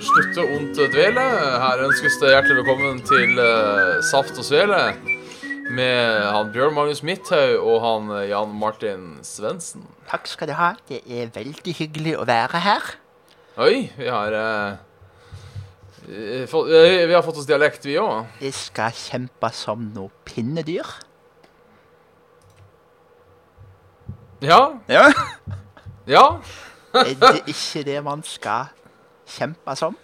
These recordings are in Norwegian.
slutte ondt dvele. Her ønskes det hjertelig velkommen til eh, Saft og Svele med han Bjørn Magnus Midthaug og han eh, Jan Martin Svendsen. Takk skal du ha. Det er veldig hyggelig å være her. Oi, vi har eh, eh, fått- eh, Vi har fått oss dialekt, vi òg. Jeg skal kjempe som noe pinnedyr. Ja. Ja. Ja. Er det ikke det man skal kjempe som?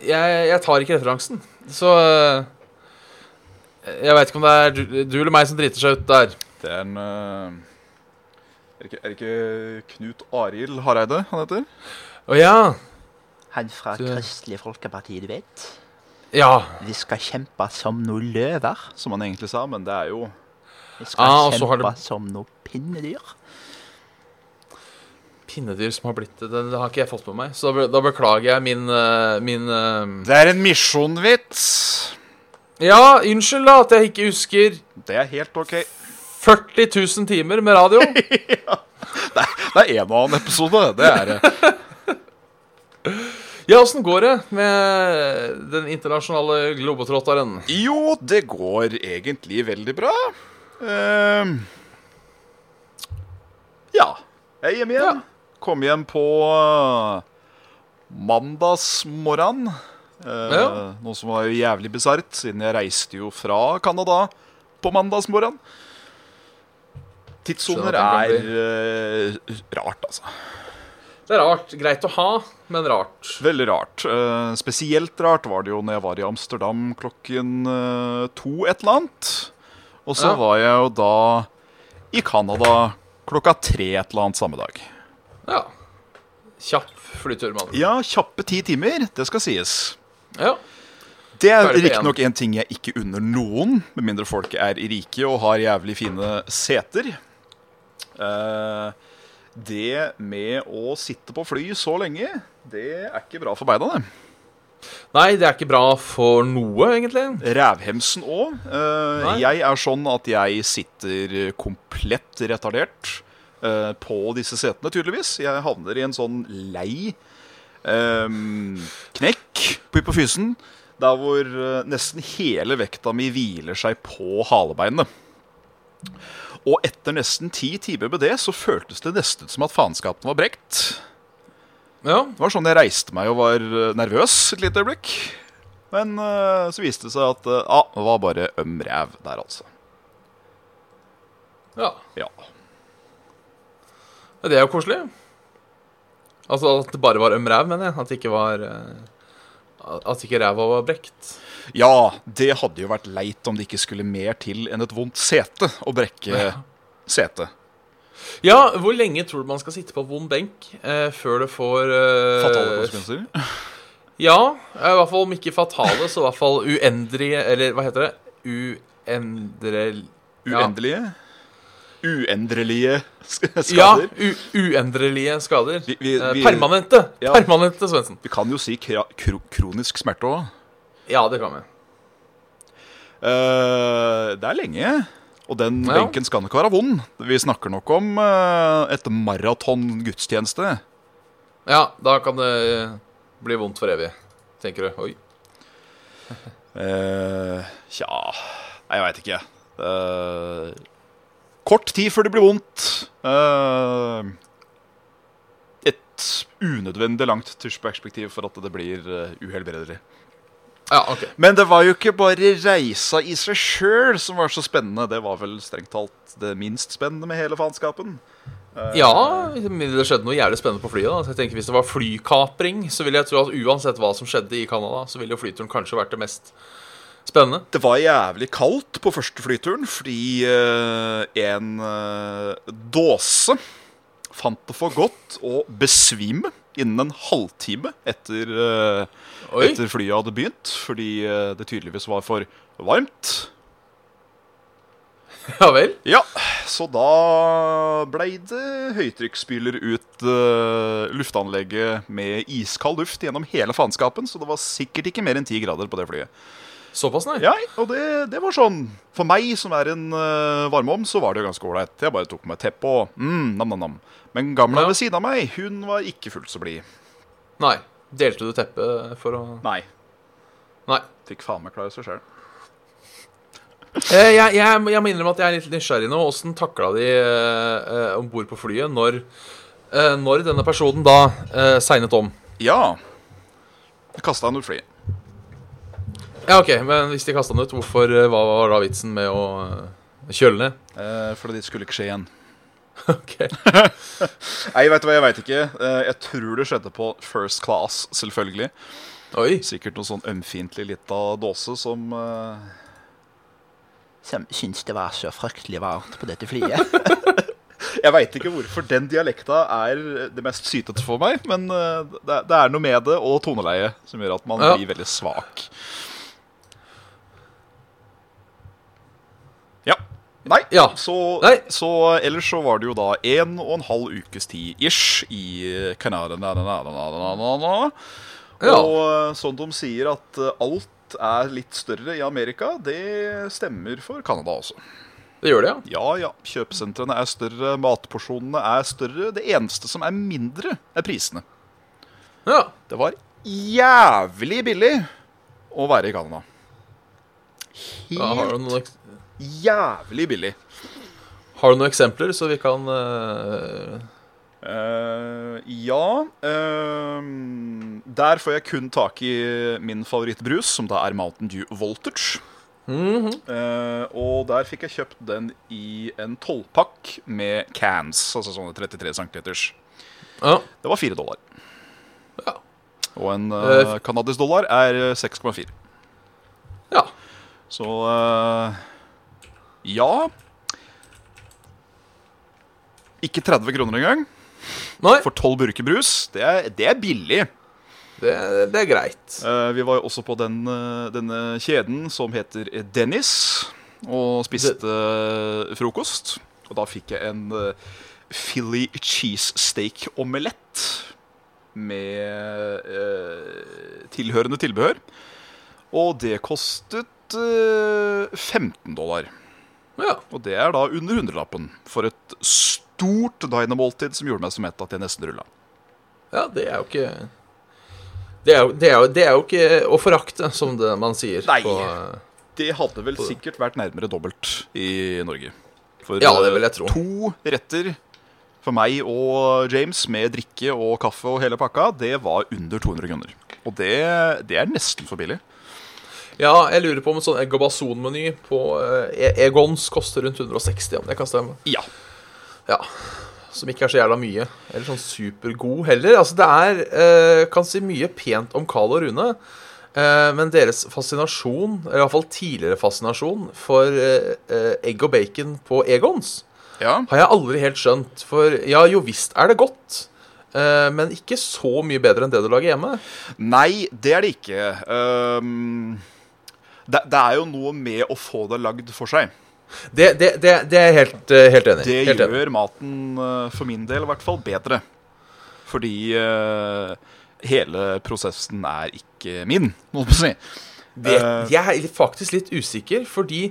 Jeg, jeg tar ikke referansen, så eh, Jeg veit ikke om det er du, du eller meg som driter seg ut der. Det er en eh, er, det ikke, er det ikke Knut Arild Hareide han heter? Å ja. Han fra Du- Kristelig Folkeparti, du vet. Ja. Vi skal kjempe som noen løver. Som han egentlig sa, men det er jo Vi skal Ah, så kjempe det- som noen pinnedyr. Pinnedyr som har blitt det, det, det har ikke jeg fått med meg. Så da, da beklager jeg min, eh, min eh, Det er en misjonvits! Ja, unnskyld da at jeg ikke husker Det er helt OK. 40 000 timer med radio. Det er en og annen episode, det er det. Ja, åssen går det med den internasjonale globetrotteren? Jo, det går egentlig veldig bra. Uh, ja. Jeg er hjemme igjen. Kom hjem på uh, mandagsmorgen. Uh, Ja. Noe som var jo jævlig bisart, siden jeg reiste jo fra Canada på mandagsmorgen. Tidssoner er uh, rart, altså. Det er rart. Greit å ha, men rart. Veldig rart. Uh, spesielt rart var det jo når jeg var i Amsterdam klokken uh, to et eller annet. Og så Ja. var jeg jo da i Canada klokka tre et eller annet samme dag. Ja. Kjapp flytur, mann. Ja, kjappe ti timer, det skal sies. Ja. Det er riktignok en ting jeg ikke unner noen, med mindre folk er rike og har jævlig fine seter. Uh, det med å sitte på fly så lenge, det er ikke bra for beina, det. Nei, det er ikke bra for noe, egentlig. Rævhemsen òg. Uh, jeg er sånn at jeg sitter komplett retardert eh, på disse setene, tydeligvis. Jeg havner i en sånn lei um, knekk på hypofysen. Der hvor eh, nesten hele vekta mi hviler seg på halebeinet. Og etter nesten ti timer med det, så føltes det nesten som at faenskapen var brekt. Ja. Det var sånn jeg reiste meg og var eh, nervøs et lite øyeblikk. Men uh, så viste det seg at uh, ah, det var bare øm ræv der, altså. ja. Ja. Det er jo koselig. Altså at det bare var øm ræv, mener jeg. At det ikke var eh, At ikke ræva var brekt. ja, det hadde jo vært leit om det ikke skulle mer til enn et vondt sete å brekke Ja. setet. Ja, hvor lenge tror du man skal sitte på vond benk eh, før det får eh, Fatale konsekvenser. Ja, i hvert fall om ikke fatale, så i hvert fall uendrige Eller hva heter det? Uendre... Ja. Uendelige. Uendrelige skader. Ja, uendrelige skader. Vi- vi- Eh, vi- permanente. Ja. Permanente, Svendsen. Vi kan jo si kro kronisk smerte òg. Ja, det kan vi. det er lenge. Og den Ja. benken skal nok være vond. Vi snakker nok om uh, et maraton gudstjeneste. Ja, da kan det bli vondt for evig, tenker du. Oi. Eh, Tja jeg veit ikke. Eh, kort tid før det blir vondt. Uh, et unødvendig langt tusjperspektiv for at det blir uh, uhelbredelig. Ja, okay. Men det var jo ikke bare reisa i seg sjøl som var så spennende. Det var vel strengt talt det minst spennende med hele faenskapen. Ja, men det skjedde noe jævlig spennende på flyet. da Så jeg tenker Hvis det var flykapring, så ville jeg tro at uansett hva som skjedde i Canada, så ville jo flyturen kanskje vært det mest spennende. Det var jævlig kaldt på første flyturen fordi uh, en uh, dåse fant det for godt å besvime innen en halvtime etter, uh, etter flyet hadde begynt, fordi det tydeligvis var for varmt. Ja vel. Ja, så da blei det høytrykksspyler ut uh, luftanlegget med iskald luft gjennom hele faenskapen, så det var sikkert ikke mer enn ti grader på det flyet. Såpass, nei? Ja, og det, det var sånn For meg som er en uh, varmeovn, så var det jo ganske ålreit. Jeg bare tok meg teppet og mm, nam-nam-nam. Men gamla Ja. ved siden av meg, hun var ikke fullt så blid. Nei. Delte du teppet for å Nei. Nei. Fikk faen meg klare seg sjøl. Eh, jeg, jeg, jeg må innrømme at jeg er litt nysgjerrig nå. Åssen takla de eh, om bord på flyet når, eh, når denne personen da eh, segnet om? Ja. Kasta han ut flyet. Ja, OK, men hvis de kasta den ut, hvorfor eh, hva var da vitsen med å eh, kjøle ned? Eh, fordi det skulle ikke skje igjen. OK. Nei, vet du hva, jeg veit ikke. Eh, jeg tror det skjedde på first class, selvfølgelig. Oi. Sikkert noe sånn ømfintlig lita dåse som uh... Som syns det var så fryktelig varmt på dette flyet. Jeg veit ikke hvorfor den dialekta er det mest sytete for meg, men det, er noe med det og toneleie som gjør at man Ja. blir veldig svak. Ja. Nei, Ja. Så, Nei. så ellers så var det jo da en og en halv ukes tid ish i Canada. Na, na, na, na, na, na, na. Ja. Og eh, sånn de sier at eh, alt er litt større i Amerika, det stemmer for Canada også. Det gjør det, ja. Ja, ja. Kjøpesentrene er større, matporsjonene er større. Det eneste som er mindre, er prisene. Ja. Det var jævlig billig å være i Canada. ja Jævlig billig. har du noen eksempler, så vi kan uh... Uh, ja Uh, Der får jeg kun tak i min favorittbrus, som da er Mountain Dew Voltage. Eh, og der fikk jeg kjøpt den i en tolvpakk med cans, altså sånne 33 cm. Ja. Det var fire dollar. Ja. Og en canadisk dollar er eh, 6,4. ja. Så ja Ikke 30 kroner engang Nei, for 12 burker brus. Det er, det er billig. det, det er greit. Eh, vi var jo også på den, eh, denne kjeden som heter Dennis, og spiste frokost. Og da fikk jeg en Philly cheesesteak-omelett med eh, tilhørende tilbehør. Og det kostet eh, 15 dollar. Ja. Og det er da under hundrelappen for et stort diner-måltid som gjorde meg så mett at jeg nesten rulla. ja, det er jo ikke det er jo, det, er jo, det er jo ikke å forakte, som det man sier. Nei. På, Det hadde vel sikkert vært nærmere dobbelt i Norge. For Ja, det vil jeg tro. eh, to retter for meg og James med drikke og kaffe og hele pakka, det var under 200 kroner. Og det, det er nesten for billig. Ja, jeg lurer på om en sånn egg og bason-meny på eh, Egons koster rundt 160, om det kan stemme. Ja. Ja. Som ikke er så jævla mye. Eller sånn supergod heller. Altså, det er eh, Kan si mye pent om Carl og Rune. eh, men deres fascinasjon, eller iallfall tidligere fascinasjon, for eh, egg og bacon på Egons ja. har jeg aldri helt skjønt. For ja, jo visst er det godt. eh, men ikke så mye bedre enn det du lager hjemme. Nei, det er det ikke. Ehm, det, det er jo noe med å få det lagd for seg. Det, det, det, det er jeg helt, eh, helt enig i. Det Helt enig. gjør maten, eh, for min del i hvert fall, bedre. Fordi uh, hele prosessen er ikke min, må man si. Det, Eh, jeg er faktisk litt usikker, fordi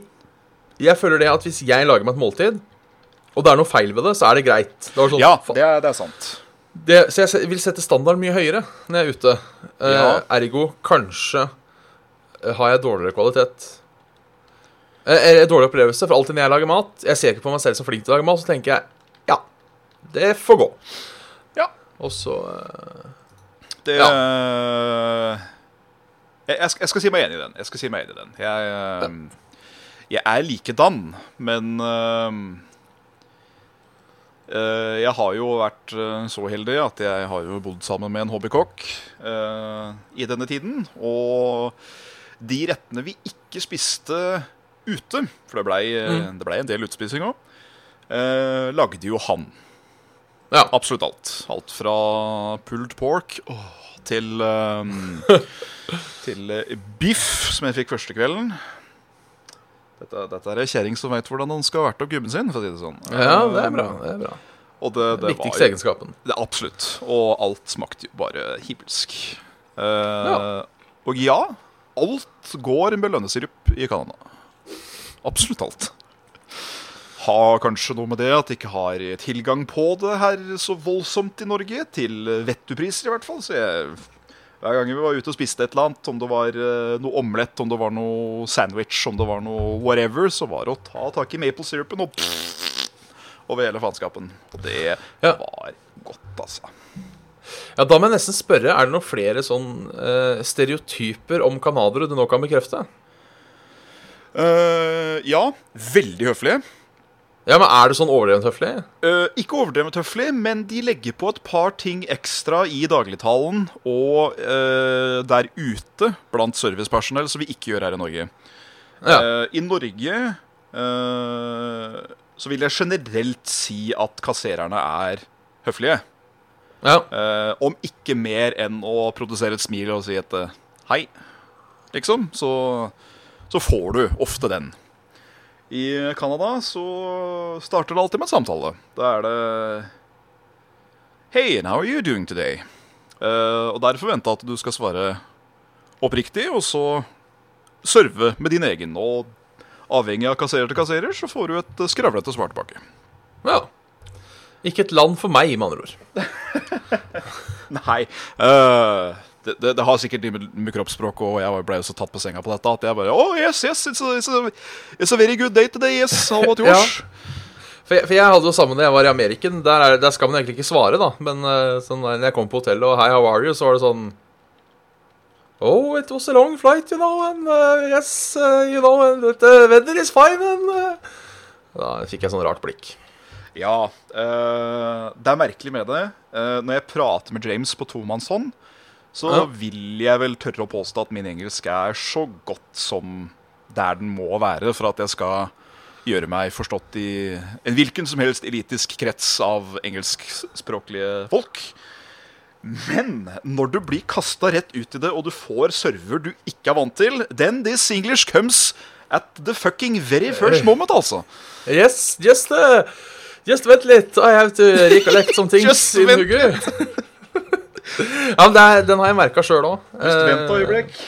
jeg føler det at hvis jeg lager meg et måltid, og det er noe feil ved det, så er det greit. Det sånn, Ja, det er, det er sant. det, så jeg vil sette standarden mye høyere når jeg er ute. Uh, Ja. Ergo kanskje har jeg dårligere kvalitet. Eh, Eller dårlig opplevelse, for alltid når jeg lager mat Jeg ser ikke på meg selv som flink til å lage mat, så tenker jeg ja, det får gå. Ja. Og så eh, Det Ja. jeg, jeg, skal, jeg skal si meg enig i den. Jeg skal si meg enig i den. Jeg, eh, jeg er likedan, men uh, eh, jeg har jo vært eh, så heldig at jeg har jo bodd sammen med en hobbykokk uh, i denne tiden. Og de rettene vi ikke spiste ute, for det blei Mm. ble en del utspising òg, lagde jo han. Ja. Absolutt alt. Alt fra pulled pork åh, til um, Til uh, biff, som jeg fikk første kvelden. Dette, dette er ei kjerring som veit hvordan hun skal verte opp gubben sin. for å si det sånn Ja, det er bra. det er bra Og det, det Viktigste var, egenskapen. det, Absolutt. Og alt smakte jo bare himmelsk. Eh, Og ja, alt går med lønnesirup i Canada. Absolutt alt. Har kanskje noe med det at de ikke har tilgang på det her så voldsomt i Norge. Til vettupriser, i hvert fall. Så jeg, hver gang vi var ute og spiste et eller annet, om det var eh, noe omelett, om det var noe sandwich, om det var noe whatever, så var det å ta tak i maple syrupen og over hele faenskapen. Og det var godt, altså. Ja, Da må jeg nesten spørre, er det noen flere sånn uh, stereotyper om canadiere du nå kan bekrefte? Uh, ja, veldig høflig. Ja, men Er det sånn overdrevent høflig? Uh, ikke overdrevet høflig, men de legger på et par ting ekstra i dagligtalen og uh, der ute blant servicepersonell som vi ikke gjør her i Norge. Ja. Uh, I Norge så vil jeg generelt si at kassererne er høflige. Ja. Eh, om ikke mer enn å produsere et smil og si et eh, hei, liksom, så, så får du ofte den. I Canada så starter det alltid med en samtale. Da er det Hey, how are you doing today? Uh, og der forventa at du skal svare oppriktig, og så serve med din egen. Og avhengig av kasserer til kasserer, så får du et skravlete svar tilbake. ja. Ikke et land for meg, med andre ord. Nei. Uh, det, det, det har sikkert med, med kroppsspråk, og jeg ble jo så tatt på senga på dette at jeg bare Oh, yes, yes, it's a, it's a, it's a very good day today, yes. How about yours? For jeg, for jeg hadde jo samme da jeg var i Ameriken. Der, er, der skal man egentlig ikke svare, da. Men eh, sånn, når jeg kom på hotellet og Hei, how are you? Så var det sånn Oh, it was a long flight, you know, and uh, yes, uh, you know, and the weather is fine, and. Da fikk jeg sånn rart blikk. Ja. Uh, det er merkelig med det. Uh, når jeg prater med James på tomannshånd, så Ja. vil jeg vel tørre å påstå at min engelsk er så godt som der den må være for at jeg skal gjøre meg forstått i en hvilken som helst elitisk krets av engelskspråklige folk. Men når du blir kasta rett ut i det, og du får server du ikke er vant til, then this English comes at the fucking very first moment, altså. Yes, just uh, Just vent litt, I have to recollect some things Just in hugget. ja, men er, den har jeg merka sjøl òg. Just vent et øyeblikk.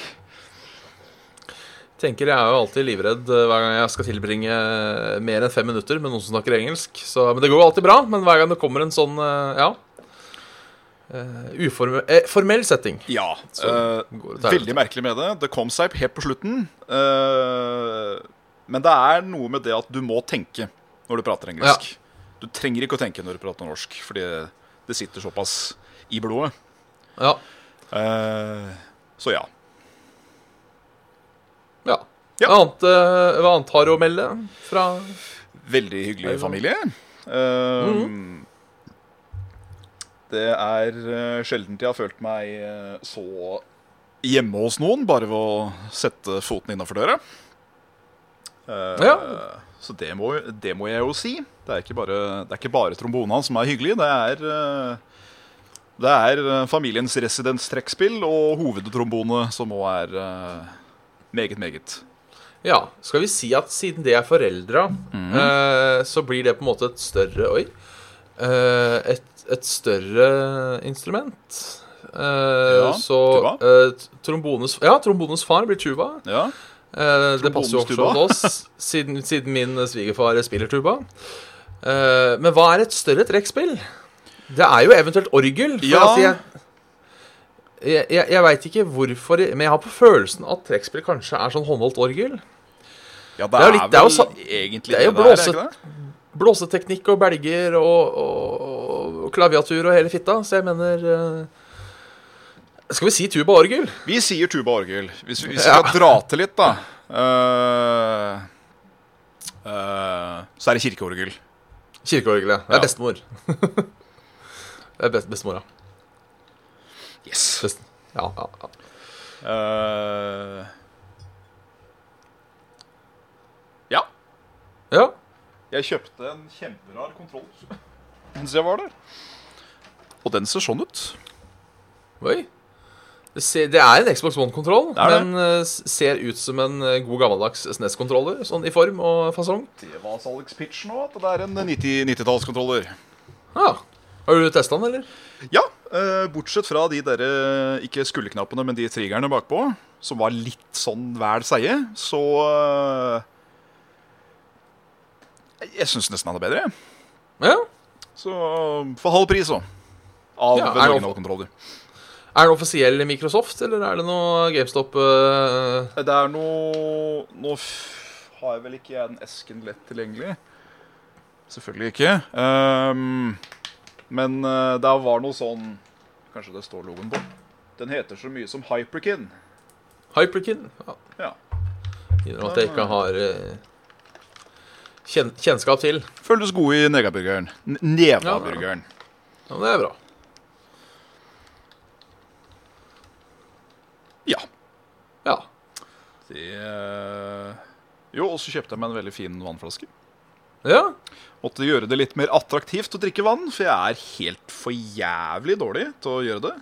tenker Jeg er jo alltid livredd eh, hver gang jeg skal tilbringe mer enn fem minutter med noen som snakker engelsk. Så, men Det går jo alltid bra, men hver gang det kommer en sånn eh, ja eh, uforme, eh, formell setting Ja. Eh, til veldig merkelig med det. Det kom seg helt på slutten. Uh, men det er noe med det at du må tenke når du prater engelsk. Du trenger ikke å tenke når du prater norsk, fordi det sitter såpass i blodet. Ja. Eh, så ja. ja. Ja. Hva, annet, eh, hva annet har du å melde fra Veldig hyggelig familie. Eh, Det er uh, sjelden jeg har følt meg eh, så hjemme hos noen bare ved å sette foten innafor døra. Eh, Ja. Så det må, det må jeg jo si. Det er ikke bare, det er ikke bare trombona som er hyggelig. Det er, eh, det er familiens familiens residenstrekkspill og hovedtrombone som òg er eh, meget, meget. Ja, skal vi si at siden det er foreldra, mm. eh, så blir det på en måte et større Oi. Eh, et, et større instrument. Eh, Ja, så tuba. eh, trombones, ja, trombones far blir tuba. Ja. Eh, det passer jo også hos oss, siden, siden min svigerfar spiller tuba. Eh, men hva er et større trekkspill? Det er jo eventuelt orgel. Ja. altså, jeg jeg, jeg, jeg veit ikke hvorfor, men jeg har på følelsen at trekkspill kanskje er sånn håndholdt orgel. ja, det, Det er jo litt- det er jo egentlig det er jo blåse- Blåseteknikk og belger og, og, og klaviatur og hele fitta. Så jeg mener uh, Skal vi si tuba-orgel? Vi sier tuba-orgel. Hvis vi, vi Ja. skal dra til litt, da uh, uh, Så er det kirkeorgel. Kirkeorgel, ja. Det er Ja. bestemor. det er best, bestemora. Yes. Best, ja, ja, ja. Eh, ja. ja. Jeg kjøpte en kjemperar kontroll. mens jeg var der. Og den ser sånn ut. Oi. Det, er en Xbox One-kontroll, men eh, ser ut som en eh, god gammeldags SNES-kontroller, sånn i form og fasong. Det var salgspitch nå, at det er en 90 90-tallskontroller. Ah. Har du testa den, eller? Ja, eh, bortsett fra de der, eh, ikke skulderknappene, men de triggerne bakpå, som var litt sånn vel seie, så eh, Jeg syns nesten han er bedre. jeg. Ja. Så for halv pris, så. Av Ja, en er originalkontroller. Er det offisiell Microsoft, eller er det noe GameStop uh... Det er noe Nå har jeg vel ikke jeg den esken lett tilgjengelig. Selvfølgelig ikke. Um, men uh, det var noe sånn Kanskje det står logoen på. Den heter så mye som Hyperkin. Hyperkin? Ja. Ja. Innrømmer at jeg ikke har eh, kjen kjennskap til. Føles god i negaburgeren. Nevaburgeren. Ja, men det er bra. Ja. Ja. Det eh, Jo, og så kjøpte jeg meg en veldig fin vannflaske. Ja. Måtte gjøre det litt mer attraktivt å drikke vann, for jeg er helt for jævlig dårlig til å gjøre det.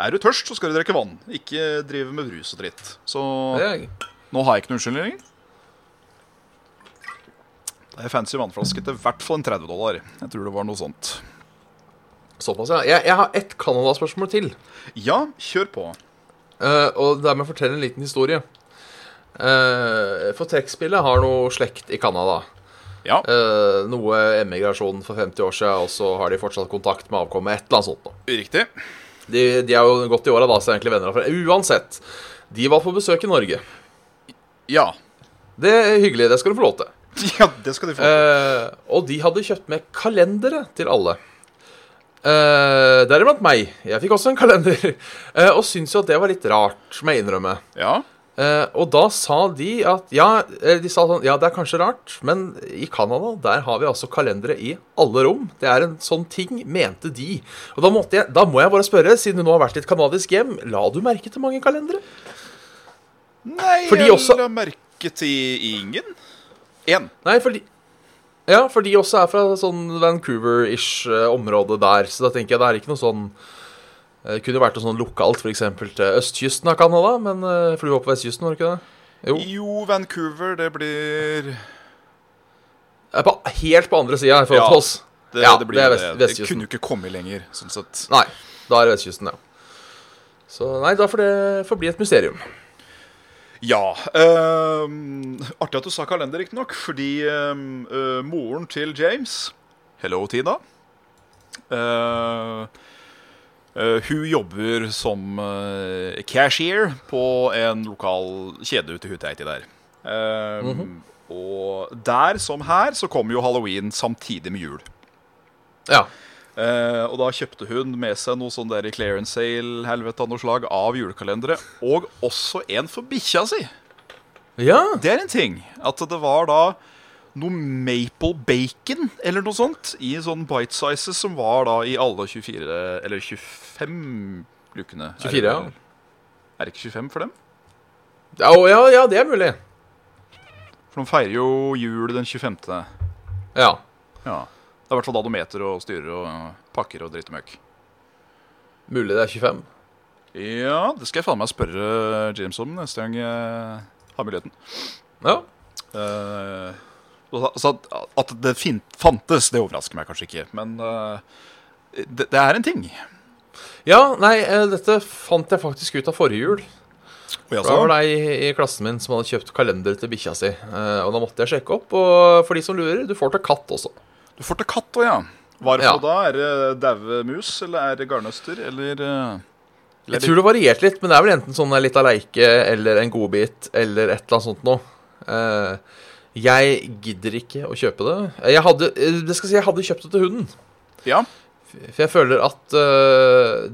Er du tørst, så skal du drikke vann. Ikke drive med brus og dritt. Så nå har jeg ikke noen unnskyldning lenger. Det er fancy vannflaske til i hvert fall en 30 dollar. Jeg tror det var noe sånt. såpass, ja. Jeg, jeg har ett Canada-spørsmål til. Ja, kjør på. Uh, og dermed fortelle en liten historie. Eh, for trekkspillet har noe slekt i Canada. Ja. Eh, noe emigrasjon for 50 år siden, og så har de fortsatt kontakt med avkommet. Et eller annet sånt. Da. Riktig. De, de er jo godt i åra, da, så er egentlig venner av. Uansett. De var på besøk i Norge. Ja. Det er hyggelig. Det skal du få lov til. Ja, det skal de få. Eh, og de hadde kjøpt med kalendere til alle. Eh, Deriblant meg. Jeg fikk også en kalender. Eh, og syntes jo at det var litt rart, må jeg innrømme. Ja. Eh, og da sa de at ja, de sa sånn, ja, det er kanskje rart, men i Canada der har vi altså kalendere i alle rom. Det er en sånn ting, mente de. Og da, måtte jeg, da må jeg bare spørre, siden du nå har vært i et canadisk hjem, la du merke til mange kalendere? Nei, Fordi jeg også- la merke til ingen. Én. Nei, fordi Ja, for de også er fra sånn Vancouver-ish eh, område der, så da tenker jeg det er ikke noe sånn Det kunne jo vært noe sånn lokalt, f.eks. til østkysten av Canada, men eh, for du var på vestkysten, var du ikke det? Jo. Jo, Vancouver, det blir på, helt på andre sida i forhold til oss. Det, Ja, det blir det er vest, vestkysten. Det kunne jo ikke komme lenger, sånn sett. Nei, da er det vestkysten, ja. Så nei, da får det forbli bli et mysterium. Ja. ehm, artig at du sa kalender, riktignok, fordi eh, moren til James Hello, Tina. Uh, eh, hun jobber som eh, cashier på en lokal kjede ute i Huteiti der. Ehm, Og der som her så kommer jo halloween samtidig med jul. Ja. Eh, og da kjøpte hun med seg noe sånn der clearance sale helvete av noe slag av julekalendere. Og også en for bikkja si. Ja. Det er en ting. At det var da noe maple bacon eller noe sånt i sånn bite sizes som var da i alle 24 eller 25 lukene. Er 24, det- ja. Er det ikke 25 for dem? Ja, ja, ja, det er mulig. For de feirer jo jul den 25. Ja. Ja. Det er i hvert fall da du meter og styrer og uh, pakker og dritter møkk. Mulig det er 25. Ja, det skal jeg faen meg spørre James om neste gang jeg har muligheten. Ja. Eh, og så at, det fantes, det overrasker meg kanskje ikke. Men uh, det, det er en ting. Ja, nei, eh, dette fant jeg faktisk ut av forrige jul. Da var det ei i klassen min som hadde kjøpt kalender til bikkja si. eh, Og da måtte jeg sjekke opp. Og for de som lurer, du får til katt også. Du får til katt òg, ja. Hvorfor Ja. da? Er det daue mus, eller er det garnnøster, eller Jeg tror det varierte litt, men det er vel enten sånn litt av leike eller en godbit eller et eller annet sånt noe. Eh, jeg gidder ikke å kjøpe det. Jeg hadde, eh, det skal si, jeg hadde kjøpt det til hunden. Ja. For jeg føler at uh,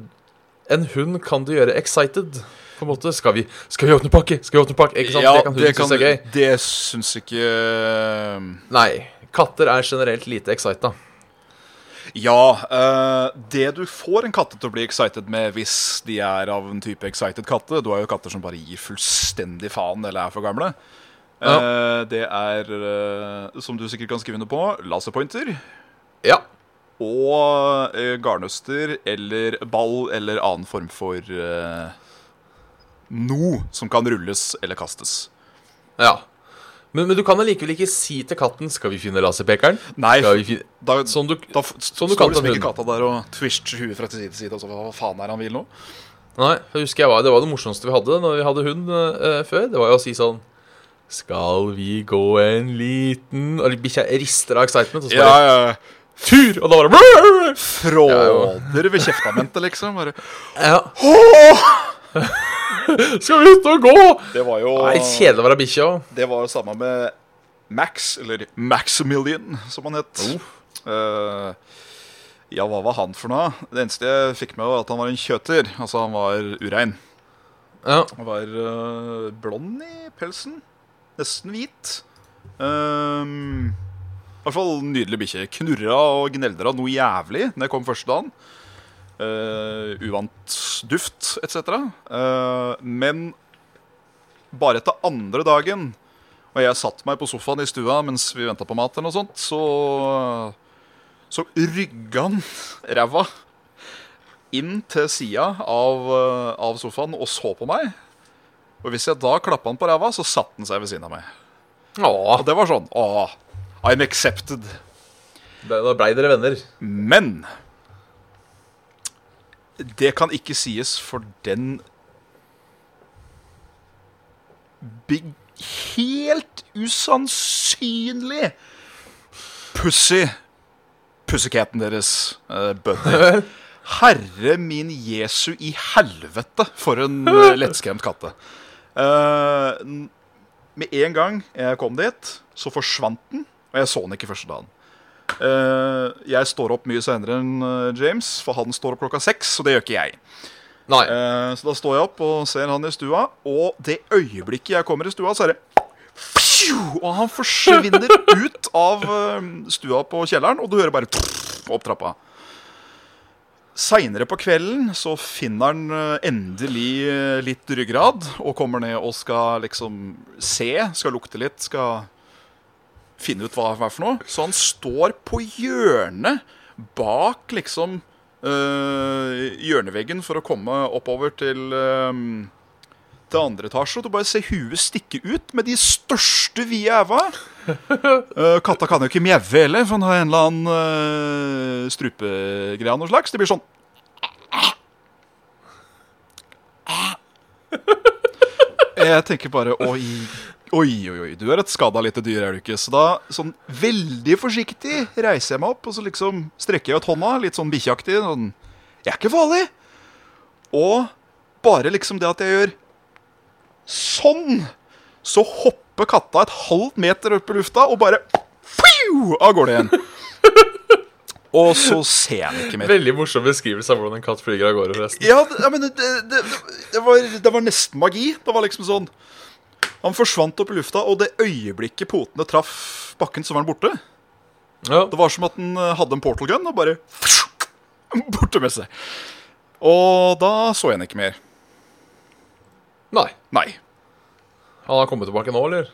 en hund kan du gjøre excited. På en måte, Skal vi, skal vi åpne pakke? Skal vi åpne pakke? Ikke sant? ja, det kan hunden synes er gøy. Det syns ikke eh, Nei. Katter er generelt lite excita. Ja, eh, det du får en katte til å bli excited med hvis de er av en type excited katte Du har jo katter som bare gir fullstendig faen eller er for gamle. Eh, det er, uh, som du sikkert kan skrive under på, laserpointer Ja. og uh, garnnøster eller ball eller annen form for noe som kan rulles eller kastes. Ja. Men, men du kan allikevel ikke si til katten 'Skal vi finne laserpekeren'? Nei, finne... da, Sånn du, da sånn du står liksom ikke katta der og twister huet fra side til side. Altså, hva faen er han vil nå? Nei, jeg husker jeg var, Det var det morsomste vi hadde når vi hadde hund eh, før. Det var jo å si sånn Skal vi gå en liten Og bikkja rister av excitement. Og så bare Ja, ja. tur! Og da var det Fråder ved kjeftamentet, liksom. Bare. ja. Skal vi ut og gå? Det var jo Nei, Kjedelig å være bikkje òg. Det var jo samme med Max, eller Maximilian, som han het. Eh, ja, hva var han for noe? Det eneste jeg fikk med, var at han var en kjøter. Altså, han var urein. Ja. Han var uh, blond i pelsen. Nesten hvit. Um, I hvert fall nydelig bikkje. Knurra og gneldra noe jævlig når jeg kom første dagen. Uh, uvant duft etc. Uh, men bare etter andre dagen, og jeg satt meg på sofaen i stua mens vi venta på mat, eller sånt, så, så rygga han ræva inn til sida av, eh, av sofaen og så på meg. Og hvis jeg da klappa han på ræva, så satte han seg ved siden av meg. Åh, Og det var sånn Åh, I'm accepted. da blei dere venner. Men det kan ikke sies for den big, helt usannsynlig pussy pussycaten deres, uh, Buddy. Herre min Jesu i helvete, for en eh, lettskremt katte. Eh, med en gang jeg kom dit, så forsvant den, og jeg så den ikke første dagen. Uh, jeg står opp mye senere enn eh, James, for han står opp klokka seks, og det gjør ikke jeg. Eh, så da står jeg opp og ser han i stua, og det øyeblikket jeg kommer i stua, så er det! Og han forsvinner ut av stua på kjelleren, og du hører bare opp trappa. Seinere på kvelden så finner han eh, endelig eh, litt ryggrad og kommer ned og skal liksom se, skal lukte litt, skal finne ut hva det er for noe. Så han står på hjørnet bak liksom øh, hjørneveggen for å komme oppover til øh, til andre etasje. Og du bare ser huet stikke ut med de største vide. Uh, katta kan jo ikke mjaue heller, for han har en eller annen uh, strupegreie av noe slags. Det blir sånn Jeg tenker bare oi, oi, oi. Du er et skada lite dyr, er du ikke? Så da, sånn veldig forsiktig, reiser jeg meg opp, og så liksom strekker jeg ut hånda, litt sånn bikkjeaktig. Sånn, jeg er ikke farlig. Og bare liksom det at jeg gjør sånn, så hopper katta et halvt meter opp i lufta og bare fiu, av gårde igjen. Og så ser han ikke mer. Veldig morsom beskrivelse av hvordan en katt flyger av gårde, forresten. Ja, men det, det, det, var, det var nesten magi. Det var liksom sånn Han forsvant opp i lufta, og det øyeblikket potene traff bakken, så var han borte. Ja. Det var som at den eh, hadde en portal gun og bare borte med seg. Og da så jeg henne ikke mer. Nei. Nei. Han har kommet tilbake nå, eller?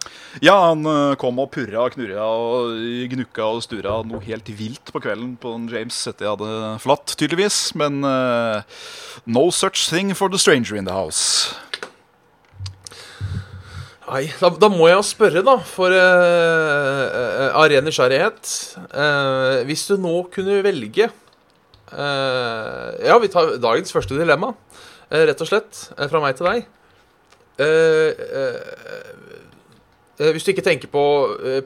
Ja, han eh, kom og purra og knurra og gnukka og stura noe helt vilt på kvelden på en James etter jeg hadde flatt, tydeligvis. Men uh, no such thing for the stranger in the house. Nei, da, da må jeg spørre, da, for uh, av ren nysgjerrighet uh, Hvis du nå kunne velge uh, Ja, vi tar dagens første dilemma, rett og slett, fra meg til deg. Eh, eh, eh, hvis du ikke tenker på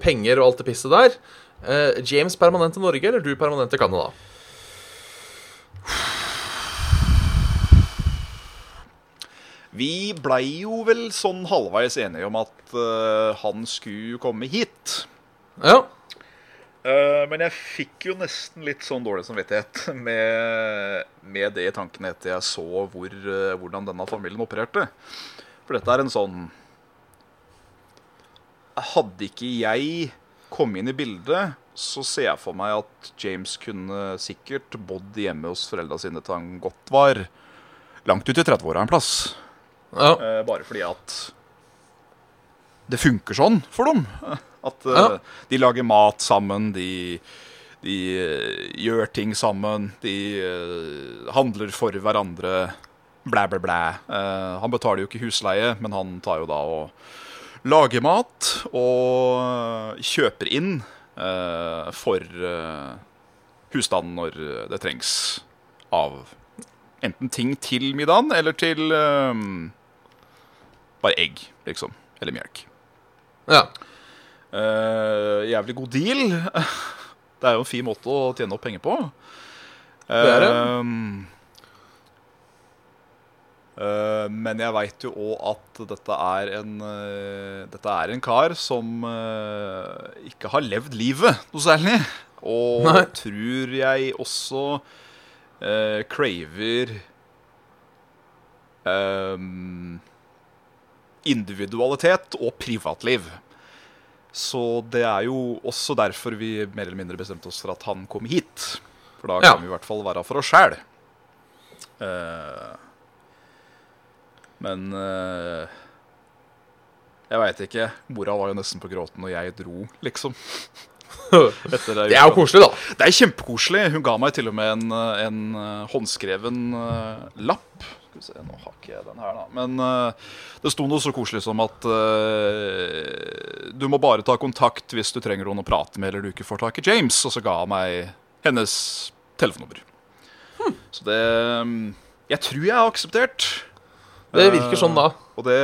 penger og alt det pisset der eh, James permanent til Norge, eller du permanent til Canada? Vi blei jo vel sånn halvveis enige om at uh, han skulle komme hit. Ja. Uh, men jeg fikk jo nesten litt sånn dårlig samvittighet med, med det i tankene etter jeg så hvor, uh, hvordan denne familien opererte. For dette er en sånn Hadde ikke jeg kommet inn i bildet, så ser jeg for meg at James kunne sikkert bodd hjemme hos foreldra sine til han godt var langt ut i 30-åra en plass. ja. Eh, bare fordi at det funker sånn for dem. At eh, Ja. de lager mat sammen, de, De eh, gjør ting sammen. De eh, handler for hverandre. Blæ, blæ, blæ. Eh, han betaler jo ikke husleie, men han tar jo da og lager mat og eh, kjøper inn eh, for eh, husstanden når det trengs av enten ting til middagen eller til eh, bare egg, liksom. Eller melk. Ja. Eh, jævlig god deal. Det er jo en fin måte å tjene opp penger på. Det er det. Eh, men jeg veit jo òg at dette er en eh, Dette er en kar som eh, ikke har levd livet noe særlig. Og Nei. tror jeg også eh, craver ehm, individualitet og privatliv. Så det er jo også derfor vi mer eller mindre bestemte oss for at han kom hit. For da Ja. kan vi i hvert fall være for oss sjæl. Men uh, Jeg veit ikke. Mora var jo nesten på gråten når jeg dro, liksom. Etter Det er jo koselig, da. det er kjempekoselig. Hun ga meg til og med en, eh, en eh, håndskreven uh, lapp. Skal vi se, Nå har ikke jeg den her, da. Men uh, det sto noe så koselig som at uh, du må bare ta kontakt hvis du trenger noen å prate med eller du ikke får tak i James. Og så ga hun meg hennes telefonnummer. Så det um, Jeg tror jeg har akseptert. Det virker sånn da. Eh, Og det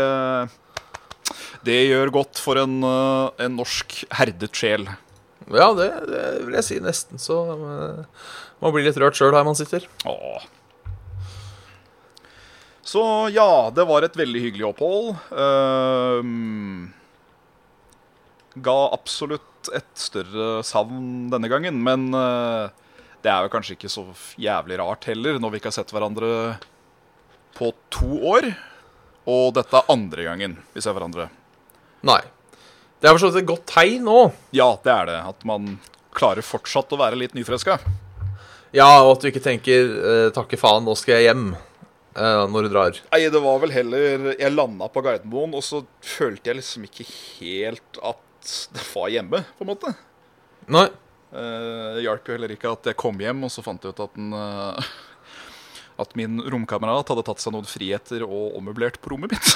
det gjør godt for en, eh, en norsk herdet sjel. Ja, det, det vil jeg si nesten. Så eh, man blir litt rørt sjøl her man sitter. Åh. Så ja, det var et veldig hyggelig opphold. Ehm, ga absolutt et større savn denne gangen, men uh, det er jo kanskje ikke så jævlig rart heller, når vi ikke har sett hverandre på to år. Og dette er andre gangen vi ser hverandre. Nei. Det er for så vidt et godt tegn òg. Ja, det er det. At man klarer fortsatt å være litt nyfreska. Ja, og at du ikke tenker eh, 'takke faen, nå skal jeg hjem' eh, når du drar. Nei, det var vel heller Jeg landa på Gardermoen, og så følte jeg liksom ikke helt at det var hjemme, på en måte. Nei. Eh, Det hjalp jo heller ikke at jeg kom hjem, og så fant jeg ut at, den, eh, at min romkamerat hadde tatt seg noen friheter og ommøblert på rommet mitt.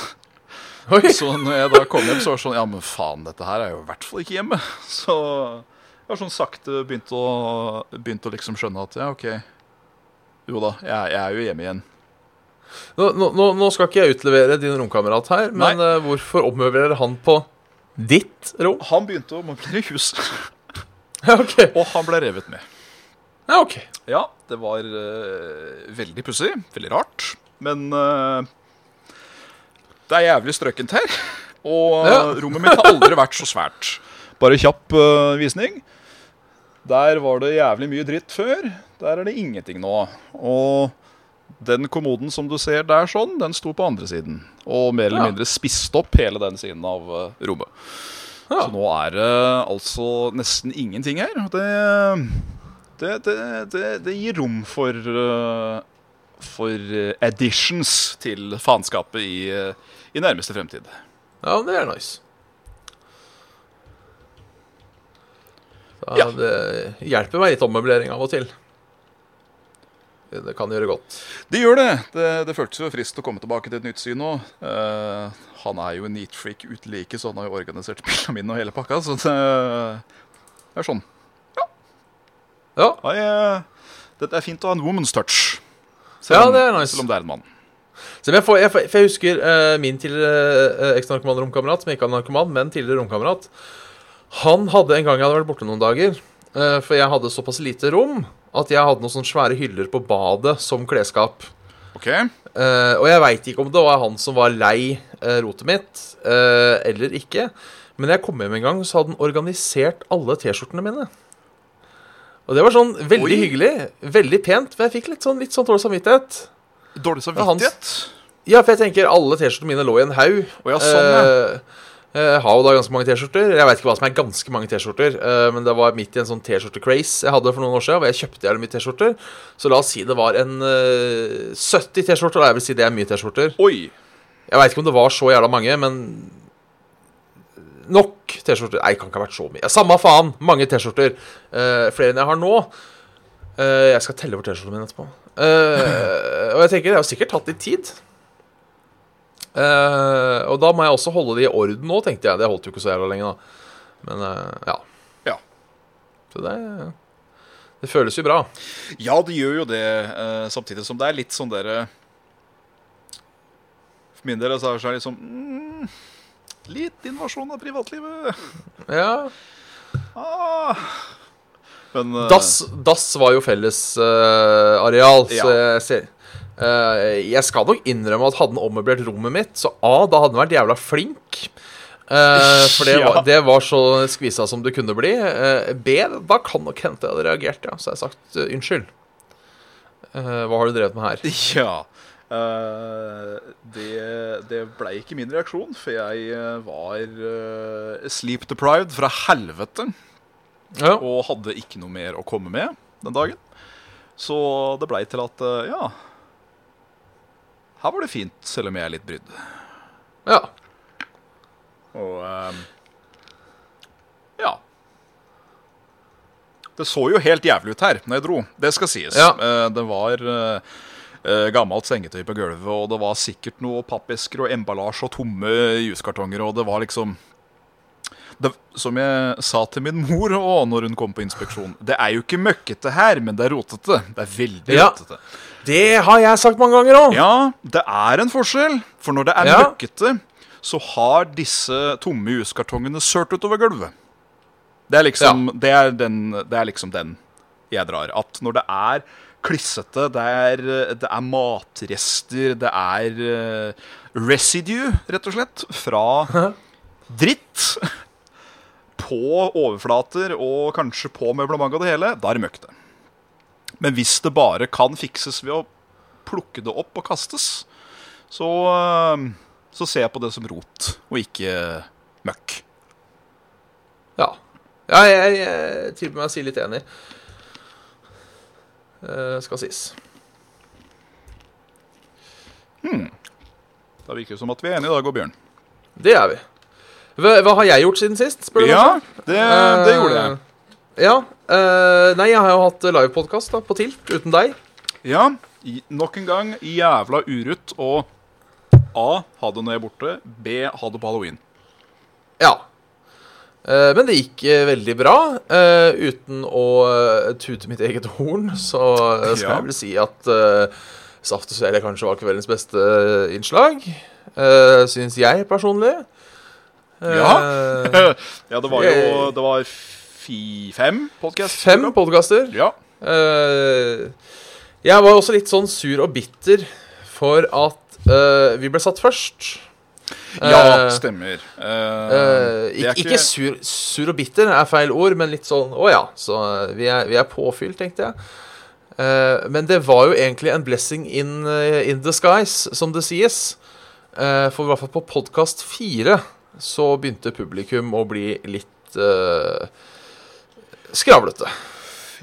Oi. Så når jeg da kom hjem, så var det sånn Ja, men faen, dette her er jo i hvert fall ikke hjemme. Så jeg har sånn sakte begynt å, begynt å liksom skjønne at ja, OK. Jo da, jeg, jeg er jo hjemme igjen. Nå, nå, nå- skal ikke jeg utlevere din romkamerat her, men Nei. hvorfor ommøblerer han på ditt rom? Han begynte å møblere huset, Ja, OK. og han ble revet med. Ja, ok. Ja, det var uh, veldig pussig. Veldig rart. Men uh, det er jævlig strøkent her. Og Ja. rommet mitt har aldri vært så svært. Bare kjapp uh, visning. Der var det jævlig mye dritt før. Der er det ingenting nå. Og den kommoden som du ser der sånn, den sto på andre siden. Og mer eller Ja. mindre spiste opp hele den siden av rommet. Ja. Så nå er det altså nesten ingenting her. Det, det, det, det, det gir rom for eh, For eh, additions til faenskapet i, eh, i nærmeste fremtid. Ja, det er nice. Da, Ja. Det hjelper meg litt ommøblering av og til. Det kan gjøre godt. Det gjør det. Det, det føltes jo frist å komme tilbake til et nytt syn òg. Eh, han er jo en neat freak uten like, så han har jo organisert bilene mine og hele pakka. Så det, det er sånn. Ja, eh, det er fint å ha en woman's touch. Ja, om- det er nice. Selv om det er en mann. Så jeg, får, jeg, for jeg husker uh, min tidligere uh, eks-narkoman-romkamerat, som ikke er narkoman, men tidligere romkamerat. Han hadde en gang jeg hadde vært borte noen dager, uh, for jeg hadde såpass lite rom at jeg hadde noen sånne svære hyller på badet som klesskap. Okay. Uh, og jeg veit ikke om det var han som var lei uh, rotet mitt, eller ikke. Men jeg kom hjem en gang, så hadde han organisert alle T-skjortene mine. Og det var sånn veldig Oi. hyggelig. Veldig pent. Men jeg fikk litt sånn, litt sånn dårlig samvittighet. Dårlig samvittighet. Ja, for jeg tenker alle T-skjortene mine lå i en haug. Å ja, sånn, ja. Eh, Jeg har jo da ganske mange T-skjorter. Jeg vet ikke hva som er ganske mange T-skjorter, eh, men det var midt i en sånn T-skjorte-craze jeg hadde for noen år siden, hvor jeg kjøpte jævlig mye T-skjorter. Så la oss si det var en eh, 70 T-skjorter, da. Jeg vil si det er mye T-skjorter. Oi. Jeg veit ikke om det var så jævla mange, men nok T-skjorter. Nei, kan ikke ha vært så mye. Samme faen, mange T-skjorter. Uh, flere enn jeg har nå. Uh, jeg skal telle hvor T-skjortene mine etterpå. Uh, og jeg tenker, det har sikkert tatt litt tid. Og da må jeg også holde det i orden nå, tenkte jeg. Det holdt jo ikke så jævla lenge, da. Men ja. Ja. Så det Det føles jo bra. Ja, det gjør jo det, samtidig som det er litt sånn dere For min del så er det liksom mm, Litt invasjon av privatlivet. Ja. Ah. Men uh, Dass, dass var jo fellesareal, uh, areal, så jeg ser uh, Jeg skal nok innrømme at hadde han ommøblert rommet mitt, så A, da hadde han vært jævla flink. Eh, for det, Ja. var, det var så skvisa som det kunne bli. Eh, B, da kan nok hende jeg hadde reagert, ja. Så jeg har sagt eh, unnskyld. Eh, hva har du drevet med her? Ja. Eh, det det blei ikke min reaksjon, for jeg eh, var uh, sleep deprived fra helvete. Ja. Og hadde ikke noe mer å komme med den dagen. Så det blei til at uh, ja Her var det fint, selv om jeg er litt brydd. ja. Og ja. Det så jo helt jævlig ut her når jeg dro. Det skal sies. Ja. Det var gammelt sengetøy på gulvet, og det var sikkert noe pappesker og emballasje og tomme juskartonger, og det var liksom det, Som jeg sa til min mor også, når hun kom på inspeksjon Det er jo ikke møkkete her, men det er rotete. Det er veldig Ja. rotete. Det har jeg sagt mange ganger òg. Ja, det er en forskjell. For når det er Ja. møkkete, så har disse tomme juskartongene sørt utover gulvet. Det er liksom, det er den, det er liksom den jeg drar. At når det er klissete, det er, det er matrester, det er eh, residue, rett og slett, fra dritt på overflater og kanskje på møblement og det hele, da er det møkkete. Men hvis det bare kan fikses ved å plukke det opp og kastes, så, eh, så ser jeg på det som rot, og ikke møkk. Ja. ja jeg, jeg tilbyr meg å si litt enig. Eh, skal sies. Da virker det som at vi er enige i dag, Bjørn. Det er vi. Hva, hva har jeg gjort siden sist? spør du Ja, det, det gjorde jeg. Uh, Ja. Uh, nei, jeg har jo hatt livepodkast på Tilt uten deg. Ja, nok en gang jævla urutt å A. Ha det når jeg er borte. B. Ha det på halloween. Ja. Eh, men det gikk eh, veldig bra. Eh, uten å tute mitt eget horn, så skal Ja. jeg vel si at Saft og Svele kanskje var kveldens beste innslag. Syns jeg personlig. Ja. Ja, det var jo Det var fi, fem podkaster. Fem podkaster. Ja. Jeg var også litt sånn sur og bitter for at vi ble satt først. Ja, Eh, stemmer. Uh, uh, ikke, ikke sur, sur og bitter er feil ord, men litt sånn Å ja, så vi er, vi er påfylt, tenkte jeg. Uh, men det var jo egentlig en blessing in, in disguise, som det sies. For i hvert fall på podkast fire så begynte publikum å bli litt skravlete.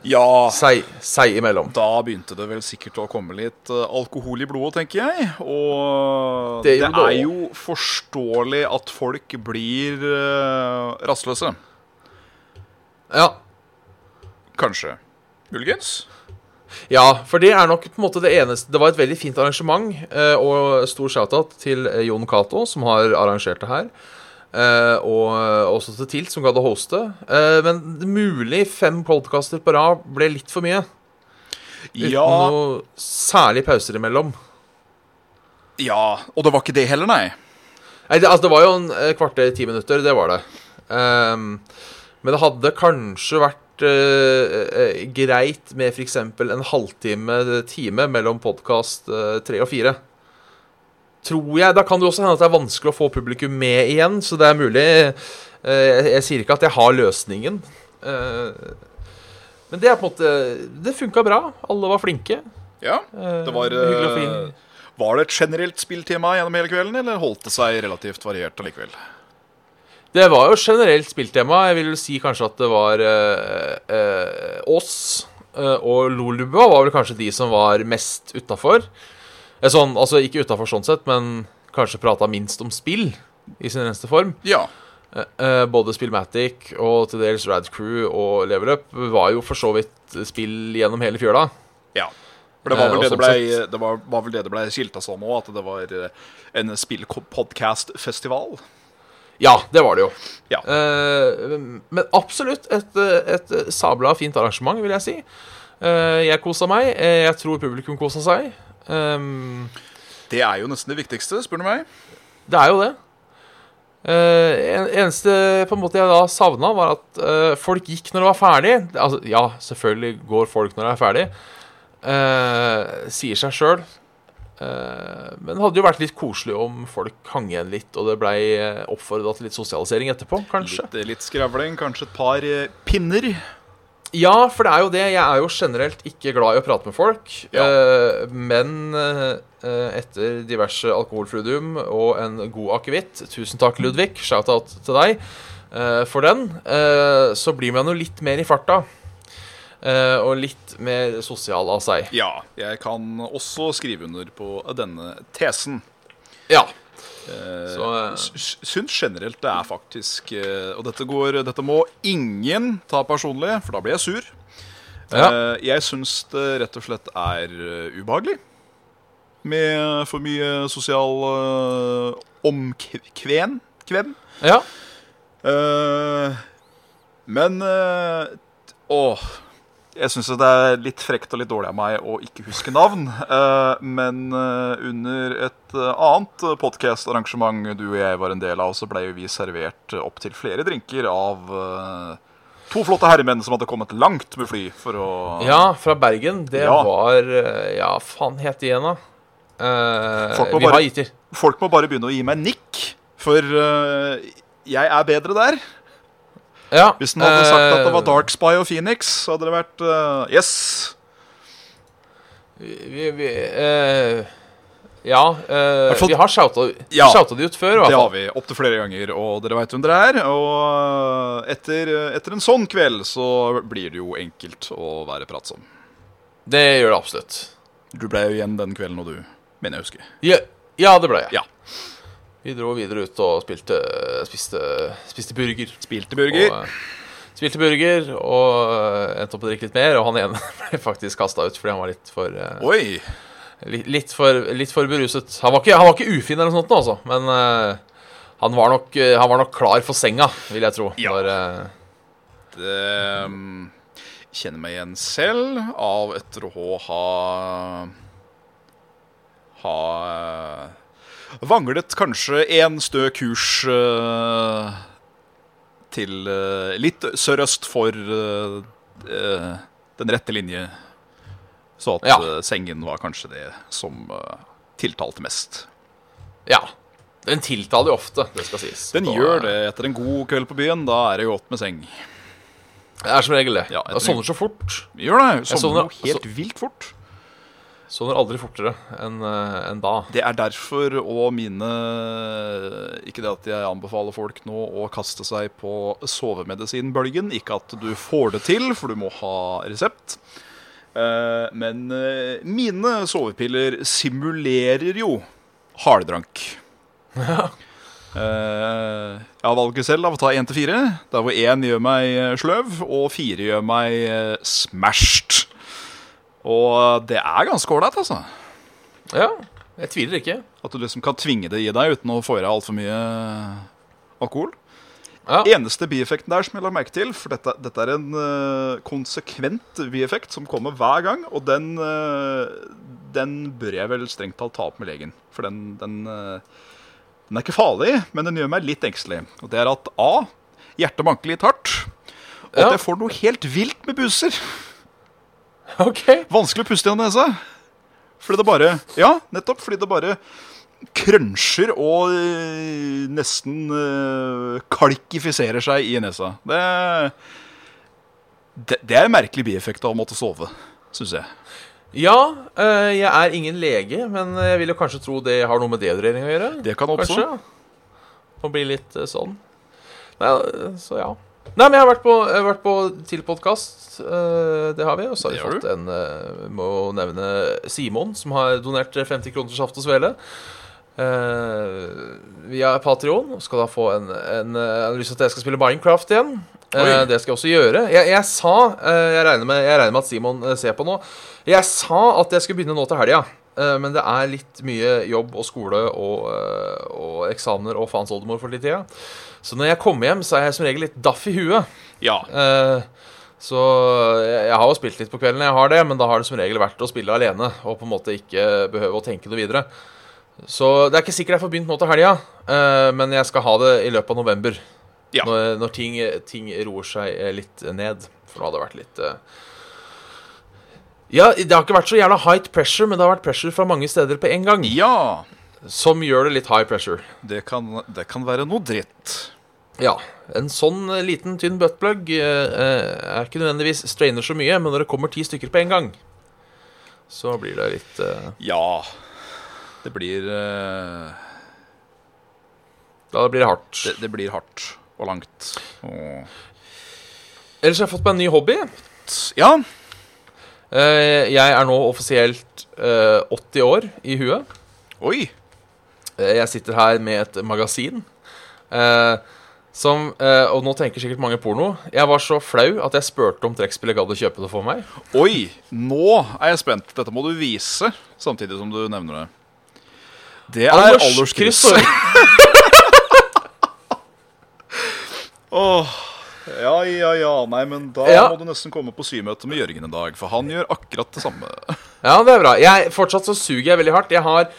Ja, Seg, seg imellom. da begynte det vel sikkert å komme litt eh, alkohol i blodet, tenker jeg. Og Det er jo, det er jo forståelig at folk blir uh, rastløse. Ja. Kanskje. Muligens. Ja, for det er nok på en måte det eneste Det var et veldig fint arrangement, eh, og stor shout-out til eh, Jon Cato, som har arrangert det her. Eh, og eh, også til Tilt, som gadd å hoste. Eh, men mulig fem podkaster på rad ble litt for mye. Uten Ja, noe særlig pauser imellom. ja, og det var ikke det heller, nei. Nei, det, altså, det var jo en kvarter, ti minutter. Det var det. Um, men det hadde kanskje vært uh, greit med f.eks. en halvtime, time mellom podkast tre og fire. Tror jeg. Da kan det også hende at det er vanskelig å få publikum med igjen, så det er mulig. Eh, jeg, jeg sier ikke at jeg har løsningen. Eh, men det er på en måte Det funka bra. Alle var flinke. Ja, Eh, det var hyggelig og fin. Var det et generelt spilltema gjennom hele kvelden, eller holdt det seg relativt variert allikevel? Det var jo generelt spilltema. Jeg vil si kanskje at det var eh, eh, oss eh, og Lolubua var vel kanskje de som var mest utafor. Eh, sånn, altså ikke utafor sånn sett, men kanskje prata minst om spill i sin reneste form. Ja. Eh, eh, både Spillmatic og til dels Rad Crew og Level Up var jo for så vidt spill gjennom hele fjøla. Ja. For det var Eh, vel og det det sånn ble, det var, var vel det det ble skilta som òg, at det var eh, en spillpodkast-festival. Ja, det var det jo. Ja. Eh, men absolutt et, eh, et sabla fint arrangement, vil jeg si. Eh, jeg kosa meg. Eh, jeg tror publikum kosa seg. Um, Det er jo nesten det viktigste, spør du meg. Det er jo det. Uh, en, eneste på en måte jeg da savna, var at uh, folk gikk når det var ferdig. Altså, ja, selvfølgelig går folk når det er ferdig. Uh, sier seg sjøl. men det hadde jo vært litt koselig om folk hang igjen litt, og det blei oppfordra til litt sosialisering etterpå, kanskje. Litt, litt skravling, kanskje et par pinner. Ja, for det er jo det. Jeg er jo generelt ikke glad i å prate med folk. Ja. Eh, men eh, etter diverse alkoholfrudium og en god akevitt Tusen takk, Ludvig. Shout-out til deg eh, for den. så blir man jo litt mer i farta. og litt mer sosial av seg. Ja, jeg kan også skrive under på denne tesen. Ja. Eh, Så, eh, Syns generelt det er faktisk eh, Og dette, går, dette må ingen ta personlig, for da blir jeg sur. Ja. Eh, Jeg syns det rett og slett er eh, ubehagelig. Med for mye sosial eh, omkven. Kven. ja. Eh, men uh, Åh. Jeg syns det er litt frekt og litt dårlig av meg å ikke huske navn. Eh, men eh, under et eh, annet podkast-arrangement du og jeg var en del av, så ble jo vi servert opptil flere drinker av to flotte herremenn som hadde kommet langt med fly for å ja, fra Bergen. Det Ja. var Ja, faen het de igjen, da? Eh, vi bare- har gitt til Folk må bare begynne å gi meg nikk, for jeg er bedre der. Ja, Hvis den hadde sagt at det var eh, Dark Spy og Phoenix, så hadde det vært uh, Yes! Vi, vi, uh, ja, Uh, vi har shouta, Ja, shouta de ut før, Det har vi opptil flere ganger, og dere veit hvem dere er. Og etter, etter en sånn kveld så blir det jo enkelt å være pratsom. Det gjør det absolutt. Du ble jo igjen den kvelden, og du mener jeg husker. Ja, ja det ble jeg. Ja. Vi dro videre ut og spilte, spiste, spiste burger. Spilte burger. Og, eh, spilte burger og eh, endte opp å drikke litt mer, og han ene ble faktisk kasta ut fordi han var litt for, eh, Oi! litt, litt for Litt for beruset. Han var ikke, han var ikke ufin eller noe sånt, nå, altså, men uh, han, var nok, han var nok klar for senga, vil jeg tro. Ja. Når, uh, Det um, kjenner meg igjen selv av etter å ha Ha vanglet kanskje en stø kurs uh, til uh, litt sørøst for uh, den rette linje. Så at Ja. sengen var kanskje det som tiltalte mest. ja. Den tiltaler jo ofte, det skal sies. Den da, gjør det etter en god kveld på byen. Da er det godt med seng. Det er som regel det. Ja, jeg sovner så fort. Gjør det. Sovner sovner- helt vilt fort. Sovner aldri fortere enn en da. Det er derfor og mine Ikke det at jeg anbefaler folk nå å kaste seg på sovemedisinbølgen. Ikke at du får det til, for du må ha resept. Eh, Men eh, mine sovepiller simulerer jo harddrank. Eh, Jeg har valget selv av å ta én til fire. Der hvor én gjør meg eh, sløv, og fire gjør meg eh, smashed. Og det er ganske ålreit, altså. Ja, jeg tviler ikke. At du liksom kan tvinge det i deg uten å få i deg altfor mye alkohol. Ja. Eneste bieffekten der som jeg la merke til, for dette, dette er en uh, konsekvent bieffekt som kommer hver gang, og den, uh, den bør jeg vel strengt talt ta opp med legen. For den, den, uh, den er ikke farlig, men den gjør meg litt engstelig. Og det er at A. Hjertet banker litt hardt. Og at jeg får noe helt vilt med buser. OK. Vanskelig å puste gjennom nesa. Fordi det bare Ja, nettopp. Fordi det bare krønsjer og øh, nesten øh, kalkifiserer seg i nesa. Det, det, det er en merkelig bieffekt av å måtte sove, syns jeg. Ja, eh, jeg er ingen lege, men jeg vil jo kanskje tro det har noe med dehydrering å gjøre. Det kan oppstå. Kanskje. Å bli litt eh, sånn. Nei, eh, så ja. Nei, men jeg har vært på, har vært på til podkast. det har vi. Og så har vi fått en eh, Må nevne Simon, som har donert 50 kroner til Saft og Svele. eh, via Patrion. Skal da få en, en, en lyst til at jeg skal spille Minecraft igjen. Eh, Oi. det skal jeg også gjøre. Jeg, jeg sa eh, jeg, regner med, jeg regner med at Simon eh, ser på nå. Jeg sa at jeg skulle begynne nå til helga. eh, men det er litt mye jobb og skole og, eh, og eksamener og faens oldemor for litt tida. Så når jeg kommer hjem, så er jeg som regel litt daff i huet. Ja. Eh, så jeg, jeg har jo spilt litt på kvelden, jeg har det, men da har det som regel vært å spille alene og på en måte ikke behøve å tenke noe videre. Så det er ikke sikkert jeg får begynt nå til helga, eh, men jeg skal ha det i løpet av november. Ja. Når, når ting, ting roer seg eh, litt ned. For nå har det vært litt eh, Ja, det har ikke vært så jævla high pressure, men det har vært pressure fra mange steder på en gang. ja. Som gjør det litt high pressure. Det kan, det kan være noe dritt. Ja. En sånn eh, liten, tynn buttplug eh, eh, er ikke nødvendigvis strainer så mye, men når det kommer ti stykker på en gang, så blir det litt eh, Ja. Det blir Da blir det hardt. det, det blir hardt og langt. Og Ellers har jeg fått meg en ny hobby. Ja. Eh, jeg er nå offisielt eh, 80 år i huet. Oi. Eh, Jeg sitter her med et magasin. Eh, som eh, Og nå tenker sikkert mange porno. Jeg var så flau at jeg spurte om trekkspillet gadd å kjøpe det for meg. Oi. Nå er jeg spent. Dette må du vise samtidig som du nevner det. Det er alderskryss. Åh, ja, ja, ja. Nei, men da Ja. må du nesten komme på symøte med Jørgen en dag, for han gjør akkurat det samme. Ja, det er bra. Jeg, fortsatt så suger jeg veldig hardt. Jeg har,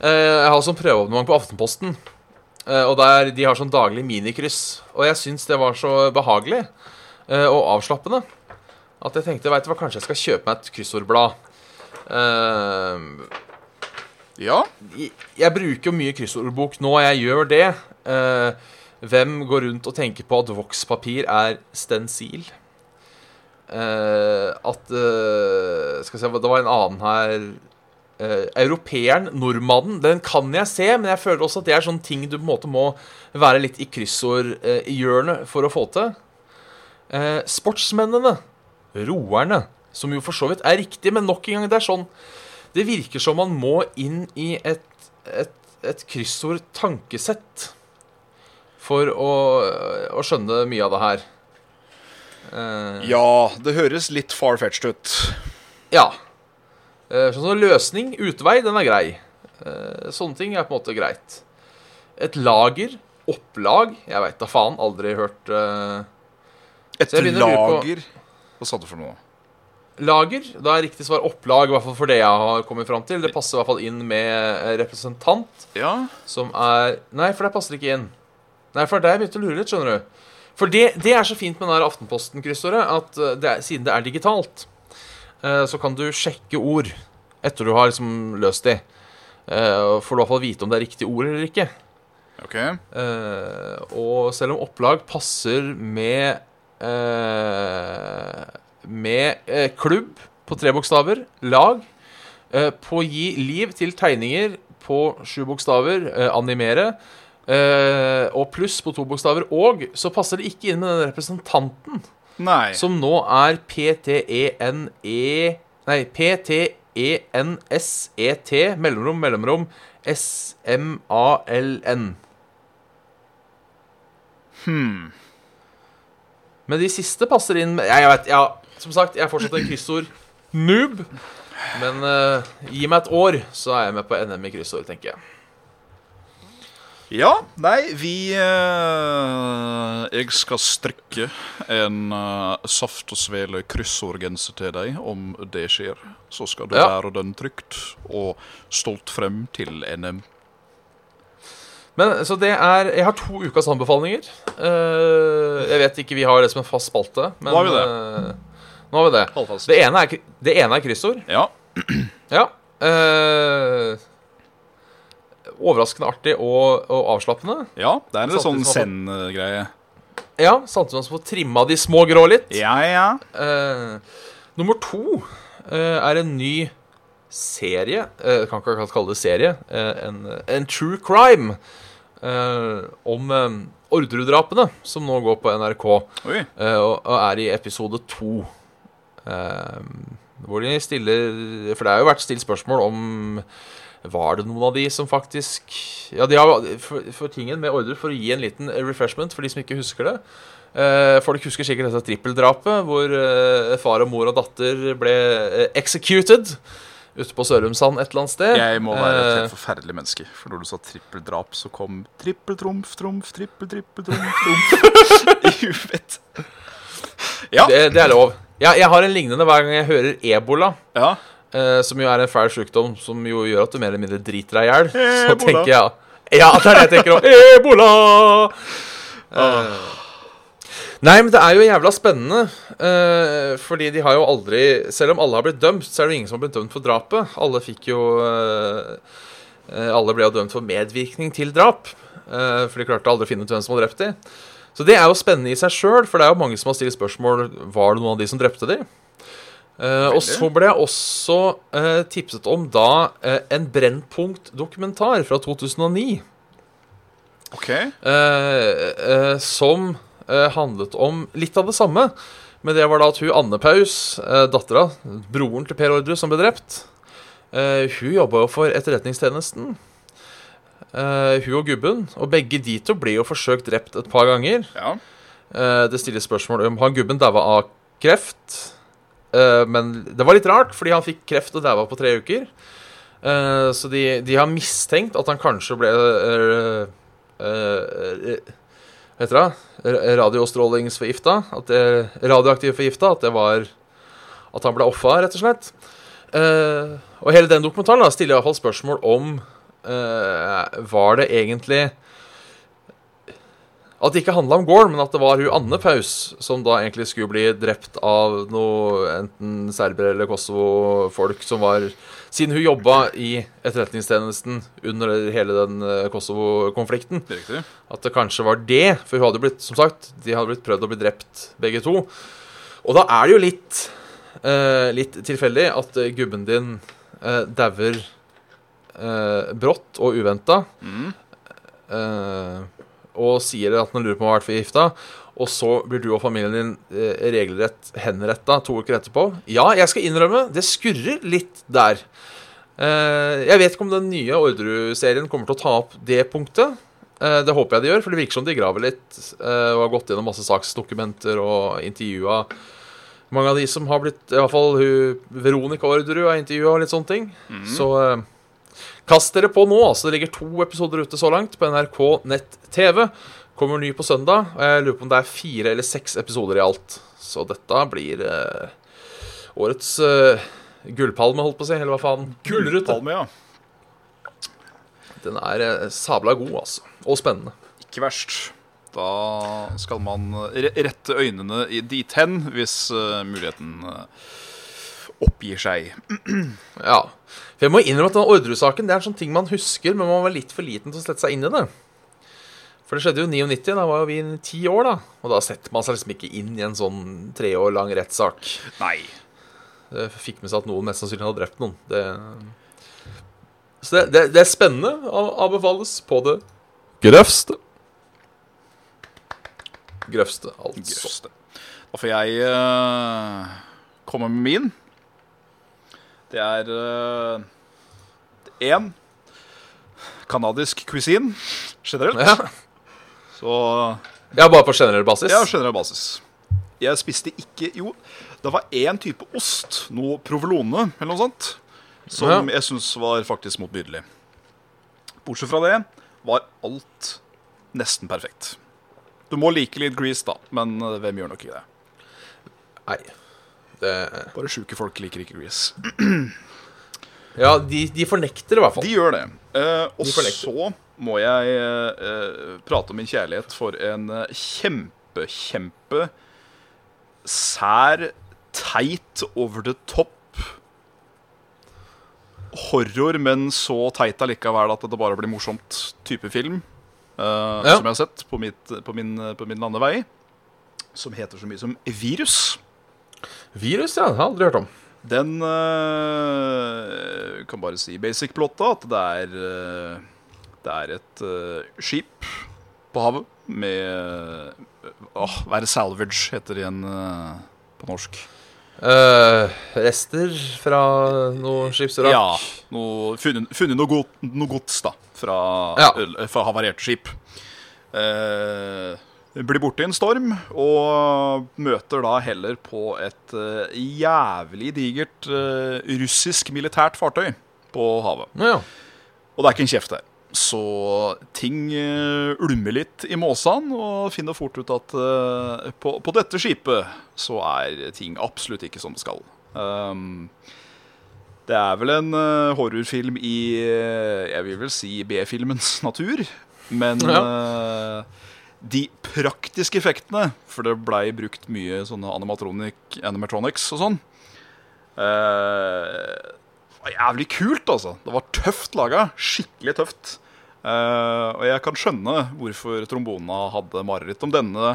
jeg har sånn prøveabonnement på Aftenposten. Eh, og der de har sånn daglig minikryss. Og jeg syns det var så behagelig eh, og avslappende at jeg tenkte vet du hva, kanskje jeg skal kjøpe meg et kryssordblad. Eh, Ja. jeg- jeg bruker jo mye kryssordbok nå, jeg gjør det. Eh, hvem går rundt og tenker på at vokspapir er stensil? Eh, at eh, Skal vi se, det var en annen her eh, Europeeren, nordmannen, den kan jeg se, men jeg føler også at det er sånne ting du på en måte må være litt i kryssordhjørnet for å få til. Uh, sportsmennene, roerne, som jo for så vidt er riktig, men nok en gang, det er sånn Det virker som man må inn i et, et, et kryssord-tankesett for å, å skjønne mye av det her. Eh, ja, det høres litt far-fetched ut. ja. Eh, Sånn som løsning, utvei, den er grei. Eh, Sånne ting er på en måte greit. Et lager, opplag Jeg veit da faen. Aldri hørt eh, Et lager Hva sa du for noe? Lager. Da er riktig svar opplag, i hvert fall for det jeg har kommet fram til. Det passer i hvert fall inn med representant, Ja. som er Nei, for det passer ikke inn. Nei, for det er der jeg begynte å lure litt, skjønner du. For det, det er så fint med den Aftenposten-kryssordet, at det er, siden det er digitalt, så kan du sjekke ord etter du har liksom løst de. Eh, Får du fall vite om det er riktig ord eller ikke. Ok. Eh, og selv om opplag passer med eh, Med eh, klubb på tre bokstaver, lag, på på gi liv til tegninger på sju bokstaver, eh, animere, eh, og pluss på to bokstaver, og så passer det ikke inn med den representanten, Nei. som nå er PTENE Nei, PTENSET, E mellomrom, mellomrom, SMALN. Hmm. Men de siste passer inn med- Jeg vet, ja, Som sagt, jeg er fortsatt en kryssord-noob. Men uh, gi meg et år, så er jeg med på NM i kryssord, tenker jeg. Ja, nei, vi eh, Jeg skal strikke en uh, saft og svele kryssordgenser til deg om det skjer. Så skal du Ja. bære den trygt og stolt frem til NM. Men så det er Jeg har to ukas anbefalinger. Eh, jeg vet ikke vi har det som en fast spalte, men Nå har vi det. eh, nå har vi det. Det ene er, det ene er kryssord. Ja. Ja. Overraskende artig og, og avslappende. ja, det er en sånn send-greie. Ja, Samtidig som man får trimma de små grå litt. Ja, ja. Uh, nummer to uh, er en ny serie. Uh, kan ikke kalle det serie. en, en true crime om um, Orderud-drapene, som nå går på NRK, og, og er i episode to. Hvor de stiller For det har jo vært stilt spørsmål om Var det noen av de som faktisk Ja, de har for, for tingen med ordre for å gi en liten refreshment for de som ikke husker det. Eh, folk husker sikkert dette trippeldrapet hvor eh, far og mor og datter ble eh, executed ute på Sørumsand et eller annet sted. Jeg må være et Eh, helt forferdelig menneske. For når du sa trippeldrap, så kom trippeltrumf, trumf, trippel, trippel, trumf, trumf i huet. Ja. det, det er lov. Ja, jeg har en lignende hver gang jeg hører ebola. ja. Eh, som jo er en fæl sykdom som jo gjør at du mer eller mindre driter deg i hjel. Så tenker jeg Ja, det er det jeg tenker om. Ebola! Eh, Nei, men det er jo jævla spennende. eh, fordi de har jo aldri Selv om alle har blitt dømt, så er det ingen som har blitt dømt for drapet. Alle fikk jo eh, eh, Alle ble jo dømt for medvirkning til drap. eh, for de klarte aldri å finne ut hvem som hadde drept dem. Så det er jo spennende i seg sjøl, for det er jo mange som har stilt spørsmål Var det noen av de som drepte dem. Eh, og så ble jeg også eh, tipset om da eh, en Brennpunkt-dokumentar fra 2009. OK. eh, eh, som handlet om litt av det samme. Men det var da at hun Anne Paus, eh, dattera, broren til Per Ordre som ble drept, hun jobba jo for Etterretningstjenesten. Hun og gubben. Og begge de to ble jo forsøkt drept et par ganger. Ja. Det stilles spørsmål om han gubben daua av kreft. Eh, men det var litt rart, fordi han fikk kreft og daua på tre uker. Uh, så de, de har mistenkt at han kanskje ble uh, Hva heter det? Radiostrålingsforgifta. At det, radioaktiv forgifta. At det var At han ble offa, rett og slett. Og hele den dokumentaren da, stiller iallfall spørsmål om Var det egentlig at det ikke handla om Gorm, men at det var hun Anne Paus som da egentlig skulle bli drept av noe enten serbere eller Kosovo-folk som var Siden hun jobba i Etterretningstjenesten under hele den eh, Kosovo-konflikten. At det kanskje var det. For hun hadde blitt, som sagt, de hadde blitt prøvd å bli drept, begge to. Og da er det jo litt eh, Litt tilfeldig at gubben din eh, dauer eh, brått og uventa. Eh, og sier at han lurer på om han har vært forgifta. Og så blir du og familien din eh, regelrett henretta to uker etterpå. Ja, jeg skal innrømme, det skurrer litt der. Eh, jeg vet ikke om den nye Orderud-serien kommer til å ta opp det punktet. Eh, det håper jeg de gjør, for det virker som de graver litt og har gått gjennom masse saksdokumenter og intervjua mange av de som har blitt I hvert fall hun, Veronica Orderud har intervjua og litt sånne ting. Så eh, kast dere på nå. altså Det ligger to episoder ute så langt på NRK nett-TV. Kommer ny på søndag. og Jeg lurer på om det er fire eller seks episoder i alt. Så dette blir eh, årets eh, gullpalme, holdt på å si. Eller hva faen? Gullrute. Ja. Den er eh, sabla god, altså. Og spennende. Ikke verst. Da skal man rette øynene i dit hen, hvis eh, muligheten eh, oppgir seg. Ja. For jeg må innrømme at den Orderud-saken Det er en sånn ting man husker, men man var litt for liten til å sette seg inn i det. For det skjedde jo i 99, da var jo vi ti år, da. Og da setter man seg liksom ikke inn i en sånn tre år lang rettssak. Nei. Det fikk med seg at noen mest sannsynlig hadde drept noen. Det... Så det, det, det er spennende. An- Anbefales på det grøvste. Grøvste, altså. Grøvste. Da får jeg uh, komme med min. Det er én kanadisk cuisine generelt. Ja. Så ja, bare på generell basis. ja, generell basis. Jeg spiste ikke Jo, det var én type ost, noe provolone eller noe sånt, som Ja. jeg syns var faktisk motbydelig. Bortsett fra det var alt nesten perfekt. Du må like litt grease, da, men eh, hvem gjør nok ikke det? Nei. Det... Bare sjuke folk liker ikke grease. Ja, de, de fornekter det i hvert fall. De gjør det. Eh, og De så må jeg eh, prate om min kjærlighet for en eh, kjempe, kjempe sær, teit, over the top horror, men så teit allikevel at det bare blir morsomt type film. Uh, Ja. Som jeg har sett på, mitt, på, min, på min landevei. Som heter så mye som Virus. Virus, ja. Det har jeg aldri hørt om. Den uh, kan bare si basic plotta at det er uh, Det er et uh, skip på havet med uh, Være salvage heter det igjen på norsk. Rester fra noe skipsvrak. Ja, noe, funnet, funnet noe, god, noe gods da Fra, Ja. fra havarerte skip eh, Blir borte i en storm Og møter da heller på et eh, jævlig digert eh, Russisk militært fartøy På havet Ja, ja. Og det er ikke en kjeft der Så ting eh, ulmer litt i måsene, Og finner fort ut at på, på dette skipet Så er ting absolutt ikke som det skal um, det er vel en horrorfilm i Jeg vil vel si B-filmens natur. Men eh, de praktiske effektene, for det blei brukt mye sånne animatronic, animatronics og sånn eh, var jævlig kult, altså. Det var tøft laga. Skikkelig tøft. Eh, og jeg kan skjønne hvorfor trombona hadde mareritt om denne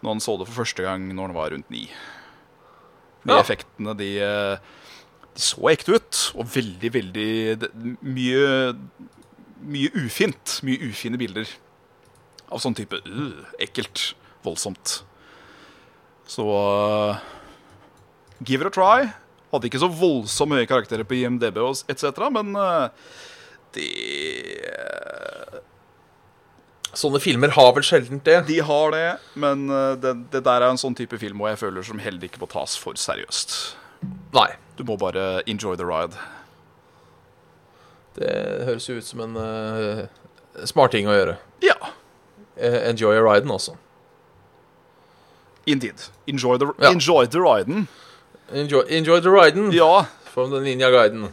når han så det for første gang når han var rundt ni. De Ja. effektene, de, de så ekte ut. Og veldig, veldig det, Mye Mye ufint. Mye ufine bilder. Av sånn type uh, ekkelt. Voldsomt. Så uh, give it a try. Hadde ikke så voldsomt høye karakterer på IMDb og etc., men uh, det Sånne filmer har vel sjelden det. De har det, men det, det der er en sånn type film hvor jeg føler som heller ikke må tas for seriøst. Nei. Du må bare enjoy the ride. Det høres jo ut som en uh, smart ting å gjøre. Ja, enjoy riden også. indeed. Enjoy the, Ja. enjoy the riden. Enjoy, enjoy the riden Ja. from the Ninja Guiden.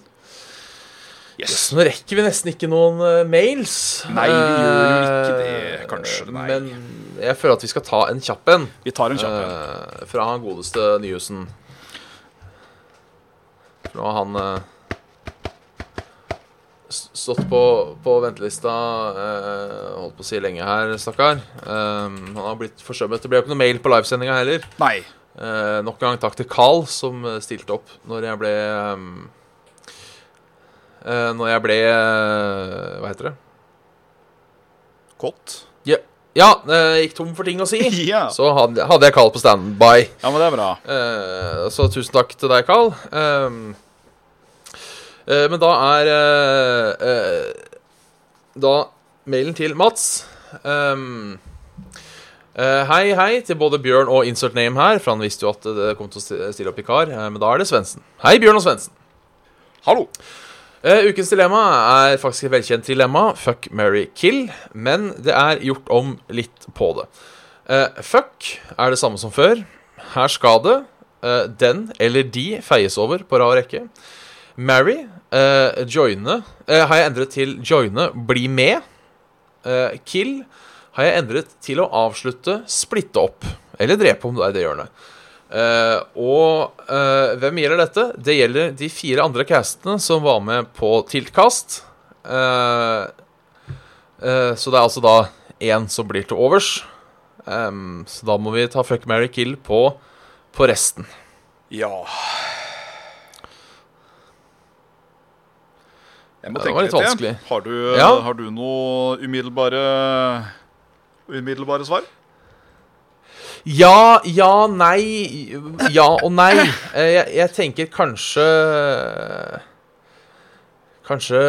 Yes. yes. nå rekker vi nesten ikke noen uh, mails. Nei, vi gjør jo ikke det, Eh, kanskje, nei. Men jeg føler at vi skal ta en kjapp en. Vi tar en kjapp en. Uh, fra han godeste Nyhusen. Fra han eh, s- stått på, på ventelista eh, holdt på å si lenge her, stakkar. Eh, han har blitt forsømmet. Det ble jo ikke noe mail på livesendinga heller. Nei. Eh, nok en gang takk til Carl, som eh, stilte opp når jeg ble ehm, eh, Når jeg ble eh, Hva heter det? Kott. Ja, ja jeg gikk tom for ting å si. yeah. Så hadde, hadde jeg Carl på standby. ja, men det er bra. Eh, så tusen takk til deg, Carl. Eh, men da er eh, eh, Da mailen til Mats. Um, Uh, hei, hei til både Bjørn og Insert Name her, for han visste jo at det kom til å stille opp vikar. Uh, men da er det Svendsen. Hei, Bjørn og Svendsen. Hallo. Uh, ukens dilemma er faktisk et velkjent dilemma. Fuck, marry, kill. Men det er gjort om litt på det. Eh, fuck er det samme som før. Her skal det eh, den eller de feies over på rad rekke. Marry, eh, joine uh, har jeg endret til joine, bli med. Uh, kill har jeg endret til å avslutte, splitte opp. Eller drepe, om du er i det hjørnet. Og hvem gjelder dette? Det gjelder de fire andre castene som var med på Tiltkast. Så det er altså da én som blir til overs. Um, så da må vi ta fuck, marry, kill på, på resten. Ja. Jeg må Ja, det tenke var litt vanskelig. Har du, Ja. har du noe umiddelbare Umiddelbare svar? Ja, ja, nei Ja og nei. Eh, Jeg, jeg tenker kanskje Kanskje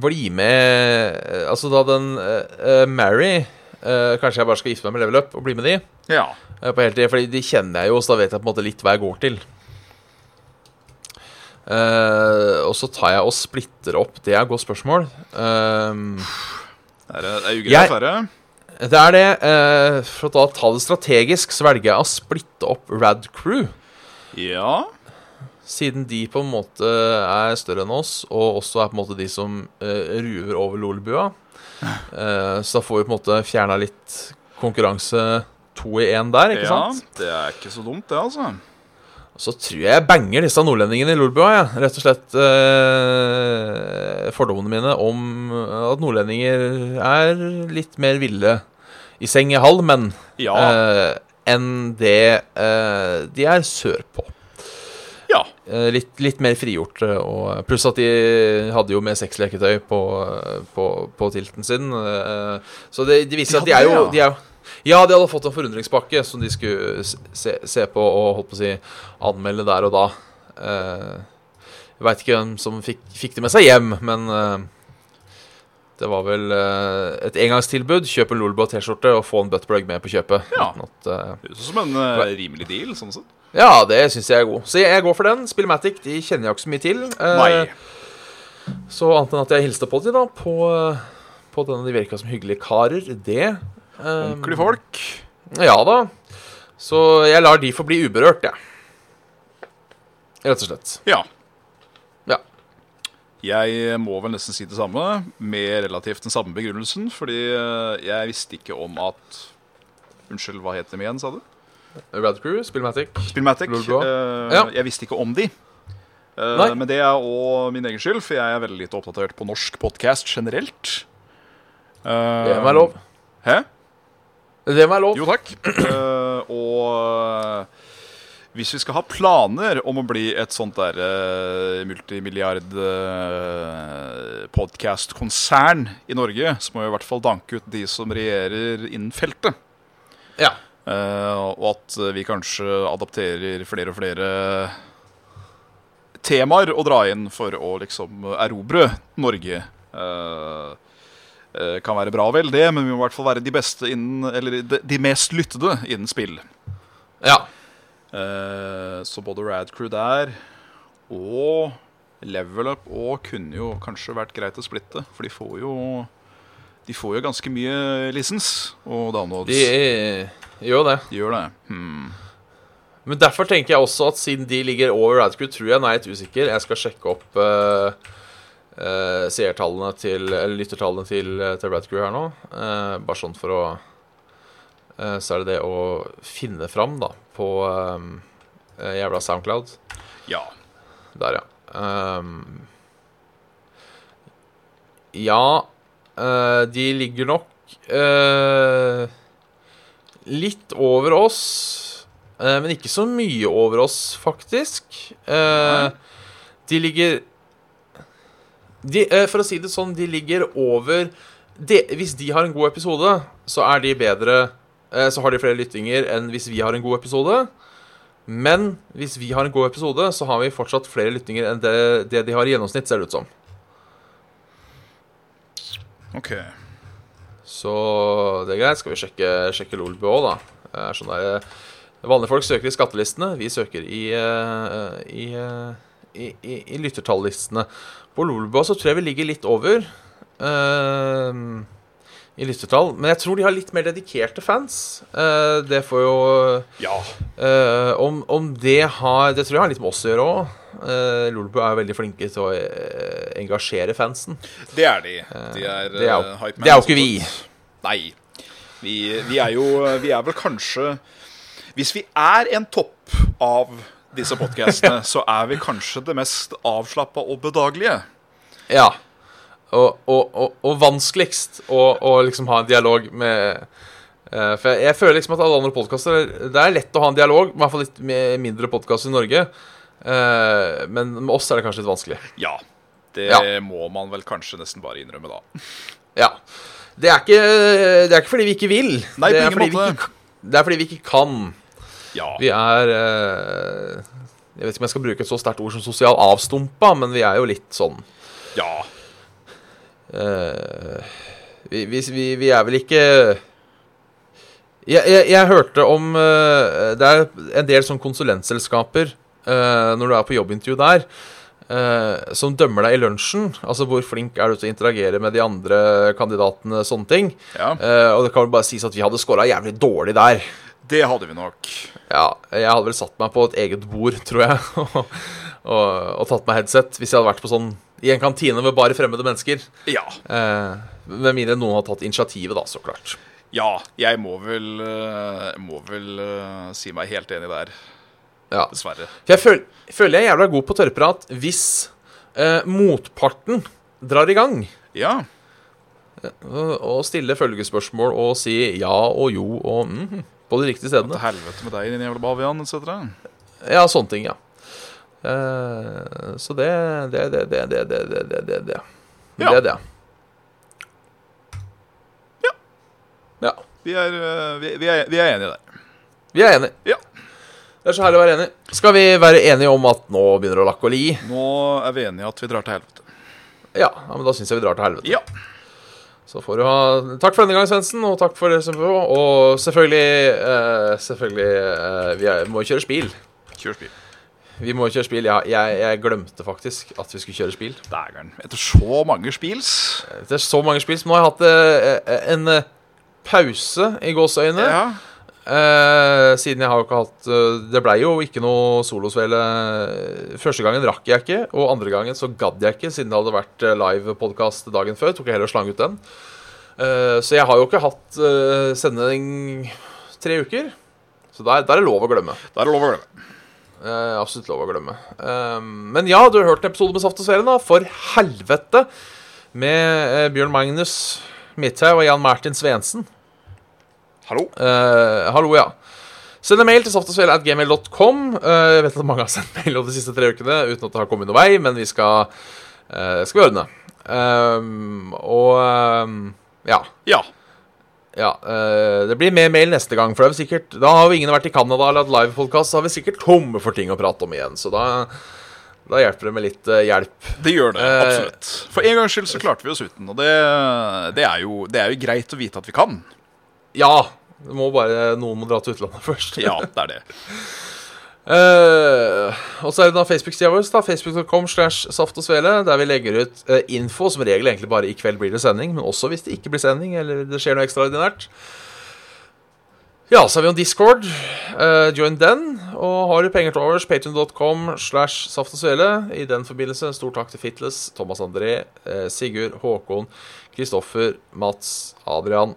bli med Altså da den uh, Mary uh, Kanskje jeg bare skal gifte meg med Level Up og bli med de Ja. Uh, på heltid. Fordi de kjenner jeg jo, så da vet jeg på en måte litt hva jeg går til. Eh, og så tar jeg og splitter opp. Det er et godt spørsmål. Um, Det er, det er ugrei affære. Det er det. eh, for å ta det strategisk, så velger jeg å splitte opp Rad Crew. Ja. Siden de på en måte er større enn oss, og også er på en måte de som eh, ruver over Lolebua. Så da får vi på en måte fjerna litt konkurranse to i én der, ikke ja. sant? Det er ikke så dumt, det, altså. Så tror jeg jeg banger disse nordlendingene i lolbua, Ja. Rett og slett eh, fordommene mine om at nordlendinger er litt mer ville i seng i halv, men Ja. eh, enn det eh, de er sørpå. ja. Eh, litt, litt mer frigjort. eh, Og pluss at de hadde jo med sexleketøy på, på, på tilten sin. eh, Så det, de viser De at de er jo de er, Ja, de hadde fått en forundringspakke som de skulle se, se på og holdt på å si anmelde der og da. Eh, jeg veit ikke hvem som fikk, fikk det med seg hjem, men eh, det var vel eh, et engangstilbud. Kjøp en Lolbo T-skjorte og få en buttplug med på kjøpet. Ja. At, eh, Høres ut som en eh, rimelig deal, sånn sett. ja, det syns jeg er god. Så jeg, går for den. Spillmatic de kjenner jeg ikke så mye til. Eh, Nei. Så annet enn at jeg hilste på dem da på, på denne De virka som hyggelige karer. Det Ordentlige folk. Ja da. Så jeg lar de få bli uberørt, jeg. Rett og slett. Ja. Ja. Jeg må vel nesten si det samme, med relativt den samme begrunnelsen, fordi eh, jeg visste ikke om at Unnskyld, hva het dem igjen, sa du? Rad Crew, Spillmatic. Spillmatic. Eh, Ja. Jeg visste ikke om de. Uh, men det er òg min egen skyld, for jeg er veldig lite oppdatert på norsk podkast generelt. Uh, Det er meg lov. Hæ? Det må være lov. Jo, takk. Uh, og eh, hvis vi skal ha planer om å bli et sånt der uh, multimilliard uh, podkast-konsern i Norge, så må vi i hvert fall danke ut de som regjerer innen feltet. Ja. Eh, og at vi kanskje adapterer flere og flere temaer å dra inn for å liksom erobre Norge. Eh, eh, kan være bra vel det, men vi må i hvert fall være de beste innen Eller de, de mest lyttede innen spill. ja. Eh, så både Radcrew der og Level Up og kunne jo kanskje vært greit å splitte, for de får jo De får jo ganske mye lisens og downloads. De eh, gjør det. De gjør det. Hmm. Men derfor tenker jeg også at siden de ligger over Radcrew, tror jeg den er litt usikker. Jeg skal sjekke opp eh, eh, seertallene til Eller lyttertallene til, eh, til Rad Crew her nå. Eh, bare sånn for å eh, Så er det det å finne fram, da, på eh, eh, jævla Soundcloud. Ja. Der, ja. Ja eh, De ligger nok eh, litt over oss, eh, men ikke så mye over oss, faktisk. Eh, de ligger de, eh, For å si det sånn, de ligger over de, Hvis de har en god episode, så er de bedre eh, Så har de flere lyttinger enn hvis vi har en god episode. Men hvis vi har en god episode, så har vi fortsatt flere lyttinger enn det, det de har i gjennomsnitt, ser det ut som. OK. Så det er greit. Skal vi sjekke, sjekke Lolbu òg, da? Det er sånn der, eh, Vanlige folk søker i skattelistene. Vi søker i, i, i, i, i lyttertallistene. På Lolbua så tror jeg vi ligger litt over eh, i lyttertall. Men jeg tror de har litt mer dedikerte fans. Eh, det får jo Ja. Eh, om, om det har Det tror jeg har litt med oss å gjøre òg. Uh, Lolbua er veldig flinke til å eh, engasjere fansen. Det er de. De er, det er jo- eh, det er jo ikke vi. Nei. Vi, vi er jo Vi er vel kanskje Hvis vi er en topp av disse podkastene, så er vi kanskje det mest avslappa og bedagelige. Ja. Og, og, og, og vanskeligst å, liksom ha en dialog med uh, For jeg, jeg føler liksom at alle andre podkaster Det er lett å ha en dialog, i hvert fall litt mindre podkaster i Norge. Uh, men med oss er det kanskje litt vanskelig. Ja. Det Ja. må man vel kanskje nesten bare innrømme, da. Ja. Det er ikke, det er ikke fordi vi ikke vil. Nei, det, er fordi vi ikke, det er fordi vi ikke kan. Ja. Vi er eh, Jeg vet ikke om jeg skal bruke et så sterkt ord som sosial avstumpa, men vi er jo litt sånn ja. eh, vi, vi, vi, er vel ikke jeg, jeg, jeg hørte om eh, Det er en del sånn konsulentselskaper når du er på jobbintervju der, eh, som dømmer deg i lunsjen. Altså hvor flink er du til å interagere med de andre kandidatene, sånne ting. ja. Eh, og det kan vel bare sies at vi hadde scora jævlig dårlig der. Det hadde vi nok. Ja, jeg hadde vel satt meg på et eget bord, tror jeg, og, og, og tatt meg headset hvis jeg hadde vært på sånn i en kantine med bare fremmede mennesker. Ja. Eh, med mindre noen har tatt initiativet, da, så klart. Ja, jeg må vel, eh, må vel eh, si meg helt enig der. Ja. Dessverre. Jeg føl føler jeg er jævla god på tørrprat hvis eh, motparten drar i gang. Ja. Eh, og stille følgespørsmål og si ja og jo og mm, på de riktige stedene. Til helvete med deg, din jævla bavian, etc. Ja, sånne ting, ja. Eh, så det det, det, det, det, det, det, det, det. Ja. Det er det. Ja. ja. Vi, er, eh, vi, vi, er, vi er enige der. Vi er enige. Ja. Det er så herlig å være enig. Skal vi være enige om at nå begynner det å lakke og li? Nå er vi enige at vi drar til helvete. Ja, ja men da syns jeg vi drar til helvete. Ja. Så får du ha Takk for denne gang, Svendsen, og takk for det som på. Og selvfølgelig eh, Selvfølgelig eh, Vi er, må kjøre spil. Kjør spill. Vi må kjøre spil. Ja, jeg, jeg glemte faktisk at vi skulle kjøre spil. Dægeren. Etter så mange spils. Det er så mange spils. Nå har jeg hatt eh, en eh, pause i gåseøyne. Ja. Eh, siden jeg har jo ikke hatt eh, Det blei jo ikke noe solosvele. Første gangen rakk jeg ikke, og andre gangen så gadd jeg ikke, siden det hadde vært eh, live podkast dagen før. Tok jeg heller slang ut den. Eh, så jeg har jo ikke hatt eh, sending tre uker. Så der, der er lov å glemme. Da er lov å glemme. Eh, absolutt lov å glemme. Men ja, du har hørt en episode med Saft og Svele, da. For helvete! Med Bjørn Magnus Midthaug og Jan Martin Svendsen. Hallo? Uh, hallo, ja. Send en mail til softasfjell.gmail.com. Uh, jeg vet at mange har sendt mail over de siste tre ukene uten at det har kommet noen vei, men vi skal, uh, skal vi ordne. Um, og um, ja. Ja. ja eh, det blir mer mail neste gang, for er sikkert Da har jo ingen vært i Canada eller hatt livepodkast, så har vi sikkert tomme for ting å prate om igjen. Så da, da hjelper det med litt eh, hjelp. Det gjør det, Eh, absolutt. For en gangs skyld så klarte vi oss uten. Og det, det, er jo, det er jo greit å vite at vi kan. Ja! Det må bare, noen må dra til utlandet først. Ja, det er det. Uh, og så er det da Facebook-sida vår, facebook.com slash saft og svele, der vi legger ut uh, info, som regel egentlig bare i kveld blir det sending, men også hvis det ikke blir sending, eller det skjer noe ekstraordinært. Ja, så har vi jo Discord. Uh, join den. Og har du penger til overs, patrion.com slash saft og svele. I den forbindelse, stor takk til Fitles, Thomas André, Sigurd, Håkon, Kristoffer, Mats, Adrian,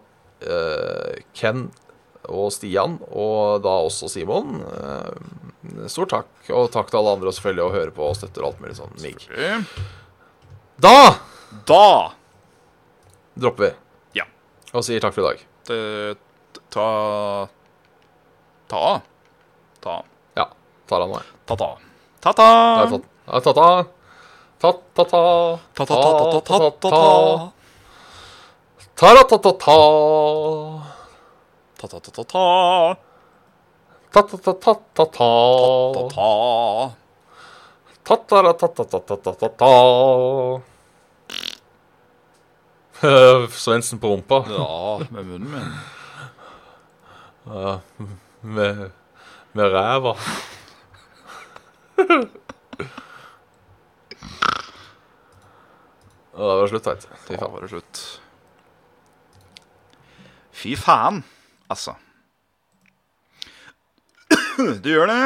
Ken og Stian, og da også Simon. Eh, stor takk, og takk til alle andre og selvfølgelig å høre på og støtter og alt mulig sånn mig. Da Da dropper vi Ja. og sier takk for i dag. Ta Ta Ta Ja, tar han nå. jeg. Ta-ta. Ta-ta. Da har jeg tatt- da har jeg tatt av. Ta-ta-ta. Ta-ta-ta-ta-ta-ta. Ta-ra-ta-ta-ta. Ta-ta-ta-ta-ta. Ta-ta-ta-ta-ta-ta. Ta-ta. Ta-ta-ra-ta-ta-ta-ta-ta-ta. Svendsen på rumpa. Ja, med munnen min. Med, med ræva. Ja, det var slutt, veit du. Fy Da faen. var det slutt. Fy faen, altså. Du gjør det.